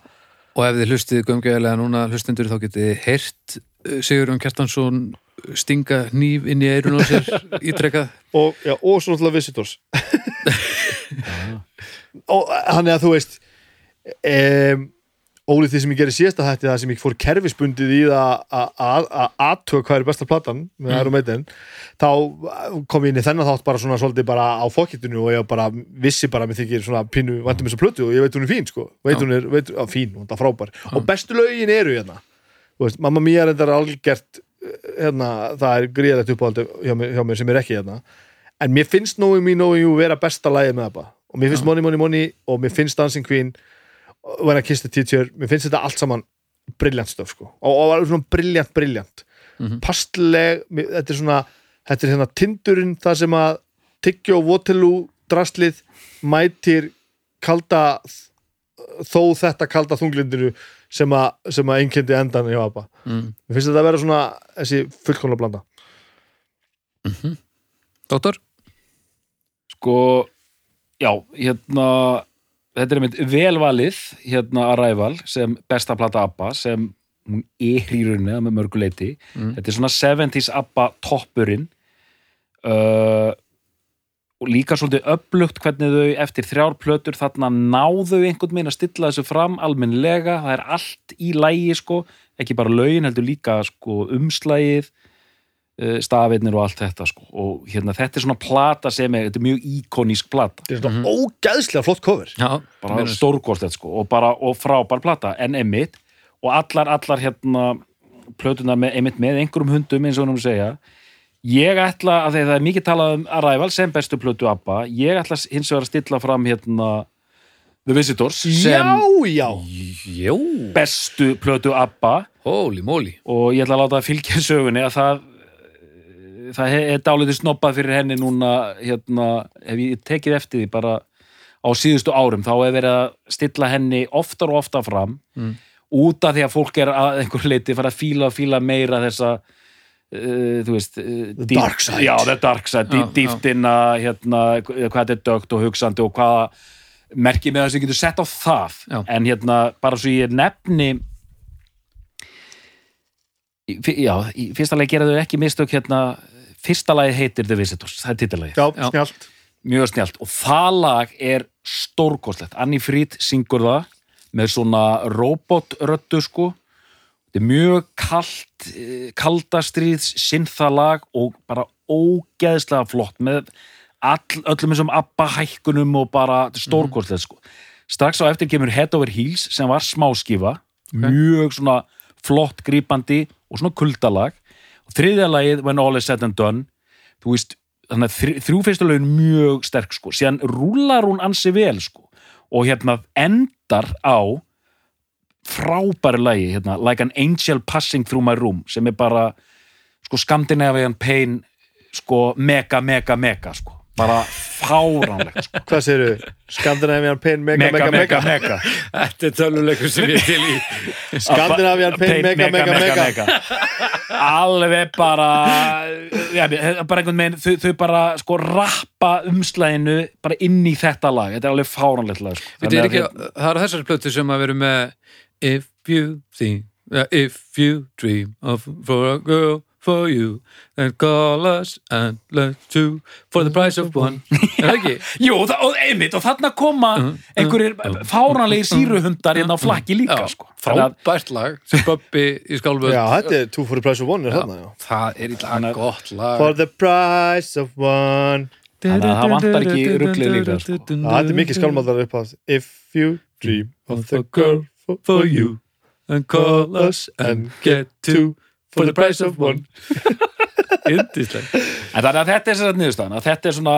og ef þið hlustið gömgæðilega núna hlustendur þá getið þið heyrt uh, Sigurjón Kjartansson stinga hníf inn í eirun á sér ítrekkað og, já, og svo náttúrulega Visitors. Og hann er að þú veist um, ólið því sem ég gerir síðasta hætti það sem ég fór kerfisbundið í að- að að aðtöga hvað er besta platan með Mm. Iron Maiden þá kom ég inn í þennan þátt bara svona svolítið bara á fokkitinu og ég bara vissi bara að mér þykir svona pínu vandum þessa plötu og ég veit hún er fín sko. Veit Já. hún er, veit, á, fín, hún er frábær. Og bestu lögin eru hérna. Veist, Mamma Mia er þetta algjört hérna, það er gríðalegt uppáhald hjá, mér- hjá mér sem er ekki hérna. En mér finnst Knowing Me, Knowing You vera besta lagið með það og mér finnst Money, Money, Money og mér finnst Dancing Queen og When I Kiss the Teacher mér finnst þetta allt saman brilljant stöf sko. og, og alveg svona brilljant, brilljant Mhm. pastleg, mér- þetta er svona þetta er hérna tindurinn það sem að Tyggjó, Waterloo, Drastlið mætir kalda þó þetta kalda þunglindinu sem að, sem að einkendi endan hjá Abba mm. mér finnst þetta að vera svona þessi fullkomlega blanda Dóttor? Sko, já, hérna þetta er einmitt velvalið hérna Arrival sem besta plata ABBA sem hún er í rauninni með mörguleiti. Mm. Þetta er svona 70s ABBA toppurinn uh, og líka svolítið upplugt hvernig þau eftir þrjár plötur þarna náðu einhvern veginn að stilla þessu fram almennlega, það er allt í lægi sko, ekki bara lögin heldur líka sko umslægið uh, stafirnir og allt þetta sko. Og hérna þetta er svona plata sem er, þetta er mjög íkonísk plata. Þetta er svona ógæðslega flott cover. Já, bara stórkostlegt sko. Og bara og frábær plata. En emitt og allar, allar hérna plötuna með, emitt með einhverjum hundum eins og hún segja. Ég ætla að þegar það er mikið talað um Arrival sem bestu plötu ABBA ég ætla hins vegar að stilla fram hérna The Visitors sem já, já, Jó, bestu plötu ABBA. Holy moly. Og ég ætla að láta það fylgja sögunni að það það er dálítið snobbað fyrir henni núna hérna, hef ég tekið eftir því bara á síðustu árum þá hef verið að stilla henni oftar og oftar fram Mm. út af því að fólk er að einhver leiti fara að fíla og fíla meira þessa uh, þú veist uh, The dark side. já, the dark side, Já, dý, dýftina hérna, hvað þetta er dögt og hugsandi og hvaða merkið með það sem getur sett á það Já. en hérna, bara svo ég nefni Já, í fyrsta lagi gera þau ekki mistök hérna, fyrsta lagi heitir The Visitors, það er titilagi já, Já. snjált mjög snjált og það lag er stórkostlegt. Annie Fried syngur það með svona robotröddu sko. Þetta er mjög kalt kaldastriðs synthalag og bara ógeðslega flott með all, öllum þessum abba hækkunum og bara þetta stórkostlegt sko. Strax á eftir kemur Head Over Heels sem var smáskifa. Mjög svona flott grípandi og svona kuldalag og þriðja lagið When All Is Said and Done þú veist, þannig að þrj- þrjú fyrstu lögin mjög sterk sko, síðan rúlar hún ansi vel sko og hérna endar á frábæri lagi, hérna, Like an Angel Passing Through My Room sem er bara sko Scandinavian Pain sko mega, mega, mega sko bara fáránlegt sko. Hvað segirðu? Skandinavian Pain Mega Mega Mega, mega. Þetta er töluleikur sem ég er til í Skandinavian Pain Mega Mega Mega, alveg bara ja, bara einhvern veginn þau, þau bara sko rappa umslæðinu bara inn í þetta lag þetta er alveg fáránlegt lag sko. Þetta er það eru þessari plötu sem að vera með If you think uh, If you dream of for a girl for you then call us and let's do for the price of one. Er það ekki? Jú, það, og einmitt, og þarna koma einhverjir fáránlegir síruhundar hérna á flakki líka Já, sko. Að- frábært lag sem Bubbi í skálföld Já, þetta er Two for the Price of One er þarna, já Það er í lag Þannig að- gott lag. For the price of one. Þannig að það vantar ekki ruglið líka, sko. Þetta er mikið skálmaldar upp á If you dream of the girl for, for you and call us and get two for the price of one. Yndislegt. En þannig að þetta er sér að niðurstaðan að þetta er svona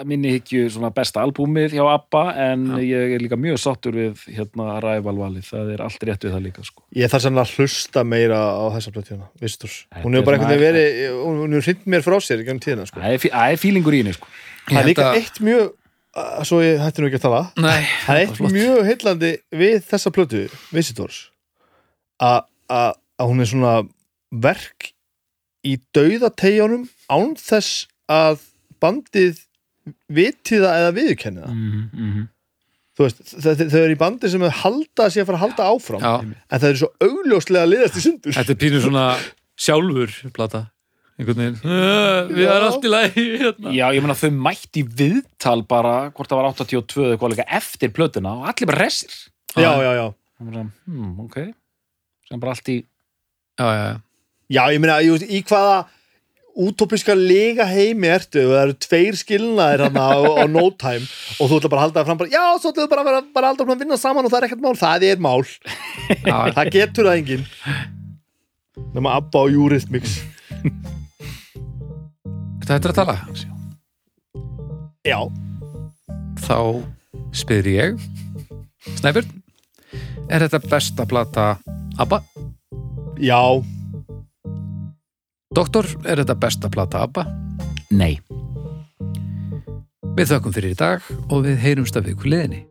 að minni hyggju svona besta albúmið hjá ABBA en ég er líka mjög sáttur við hérna rævalvalið, það er allt rétt við það líka sko. Ég þarf sann að hlusta meira á þessa plötu visturs Þetta Hún hefur er bara einhvern veginn verið hún hún hefur hrind mér frá sér í gangum tíðina sko. Það er fílingur í henni sko. Það er líka eitt mjög að- svo ég hætti nú ekki að tala. Nei, Það er eitt mjög heillandi við þessa plötu Visitors að að- að hún er svona verk í dauðateigjónum án þess að bandið viti það eða viðurkenni það. Mm -hmm. þú veist, þau, eru í bandi sem halda sig að fara að halda áfram Já, en það eru svo augljóslega liðast í sundur. Þetta er pínu svona sjálfur plata. Einhvern veginn "Uh, Við erum allt í lagi hérna. Já, ég meina þau mætti viðtal bara, hvort það var 82 eða eitthvað líka eftir plötuna og allir bara resir já, já, já. Hmm, ok. Sem bara allt í Já, já, já. Já, ég meina, í hvaða útópiska lega heimi ertu? Og það eru tveir skilnaðir hann á, á no time og þú ætla bara að halda það fram bara, já, svo ætla þau bara að vera bara alltaf að vinna saman og það er ekkert mál, það er mál. Það getur það enginn. Nema Abba og Eurythmics. Þetta er að tala já, Þá spyr ég Snæbjörn Er þetta besta plata ABBA? Já. Doktor, er þetta besta plata ABBA? Nei. Við þökkum fyrir í dag og við heyrumst af ykkur liðinni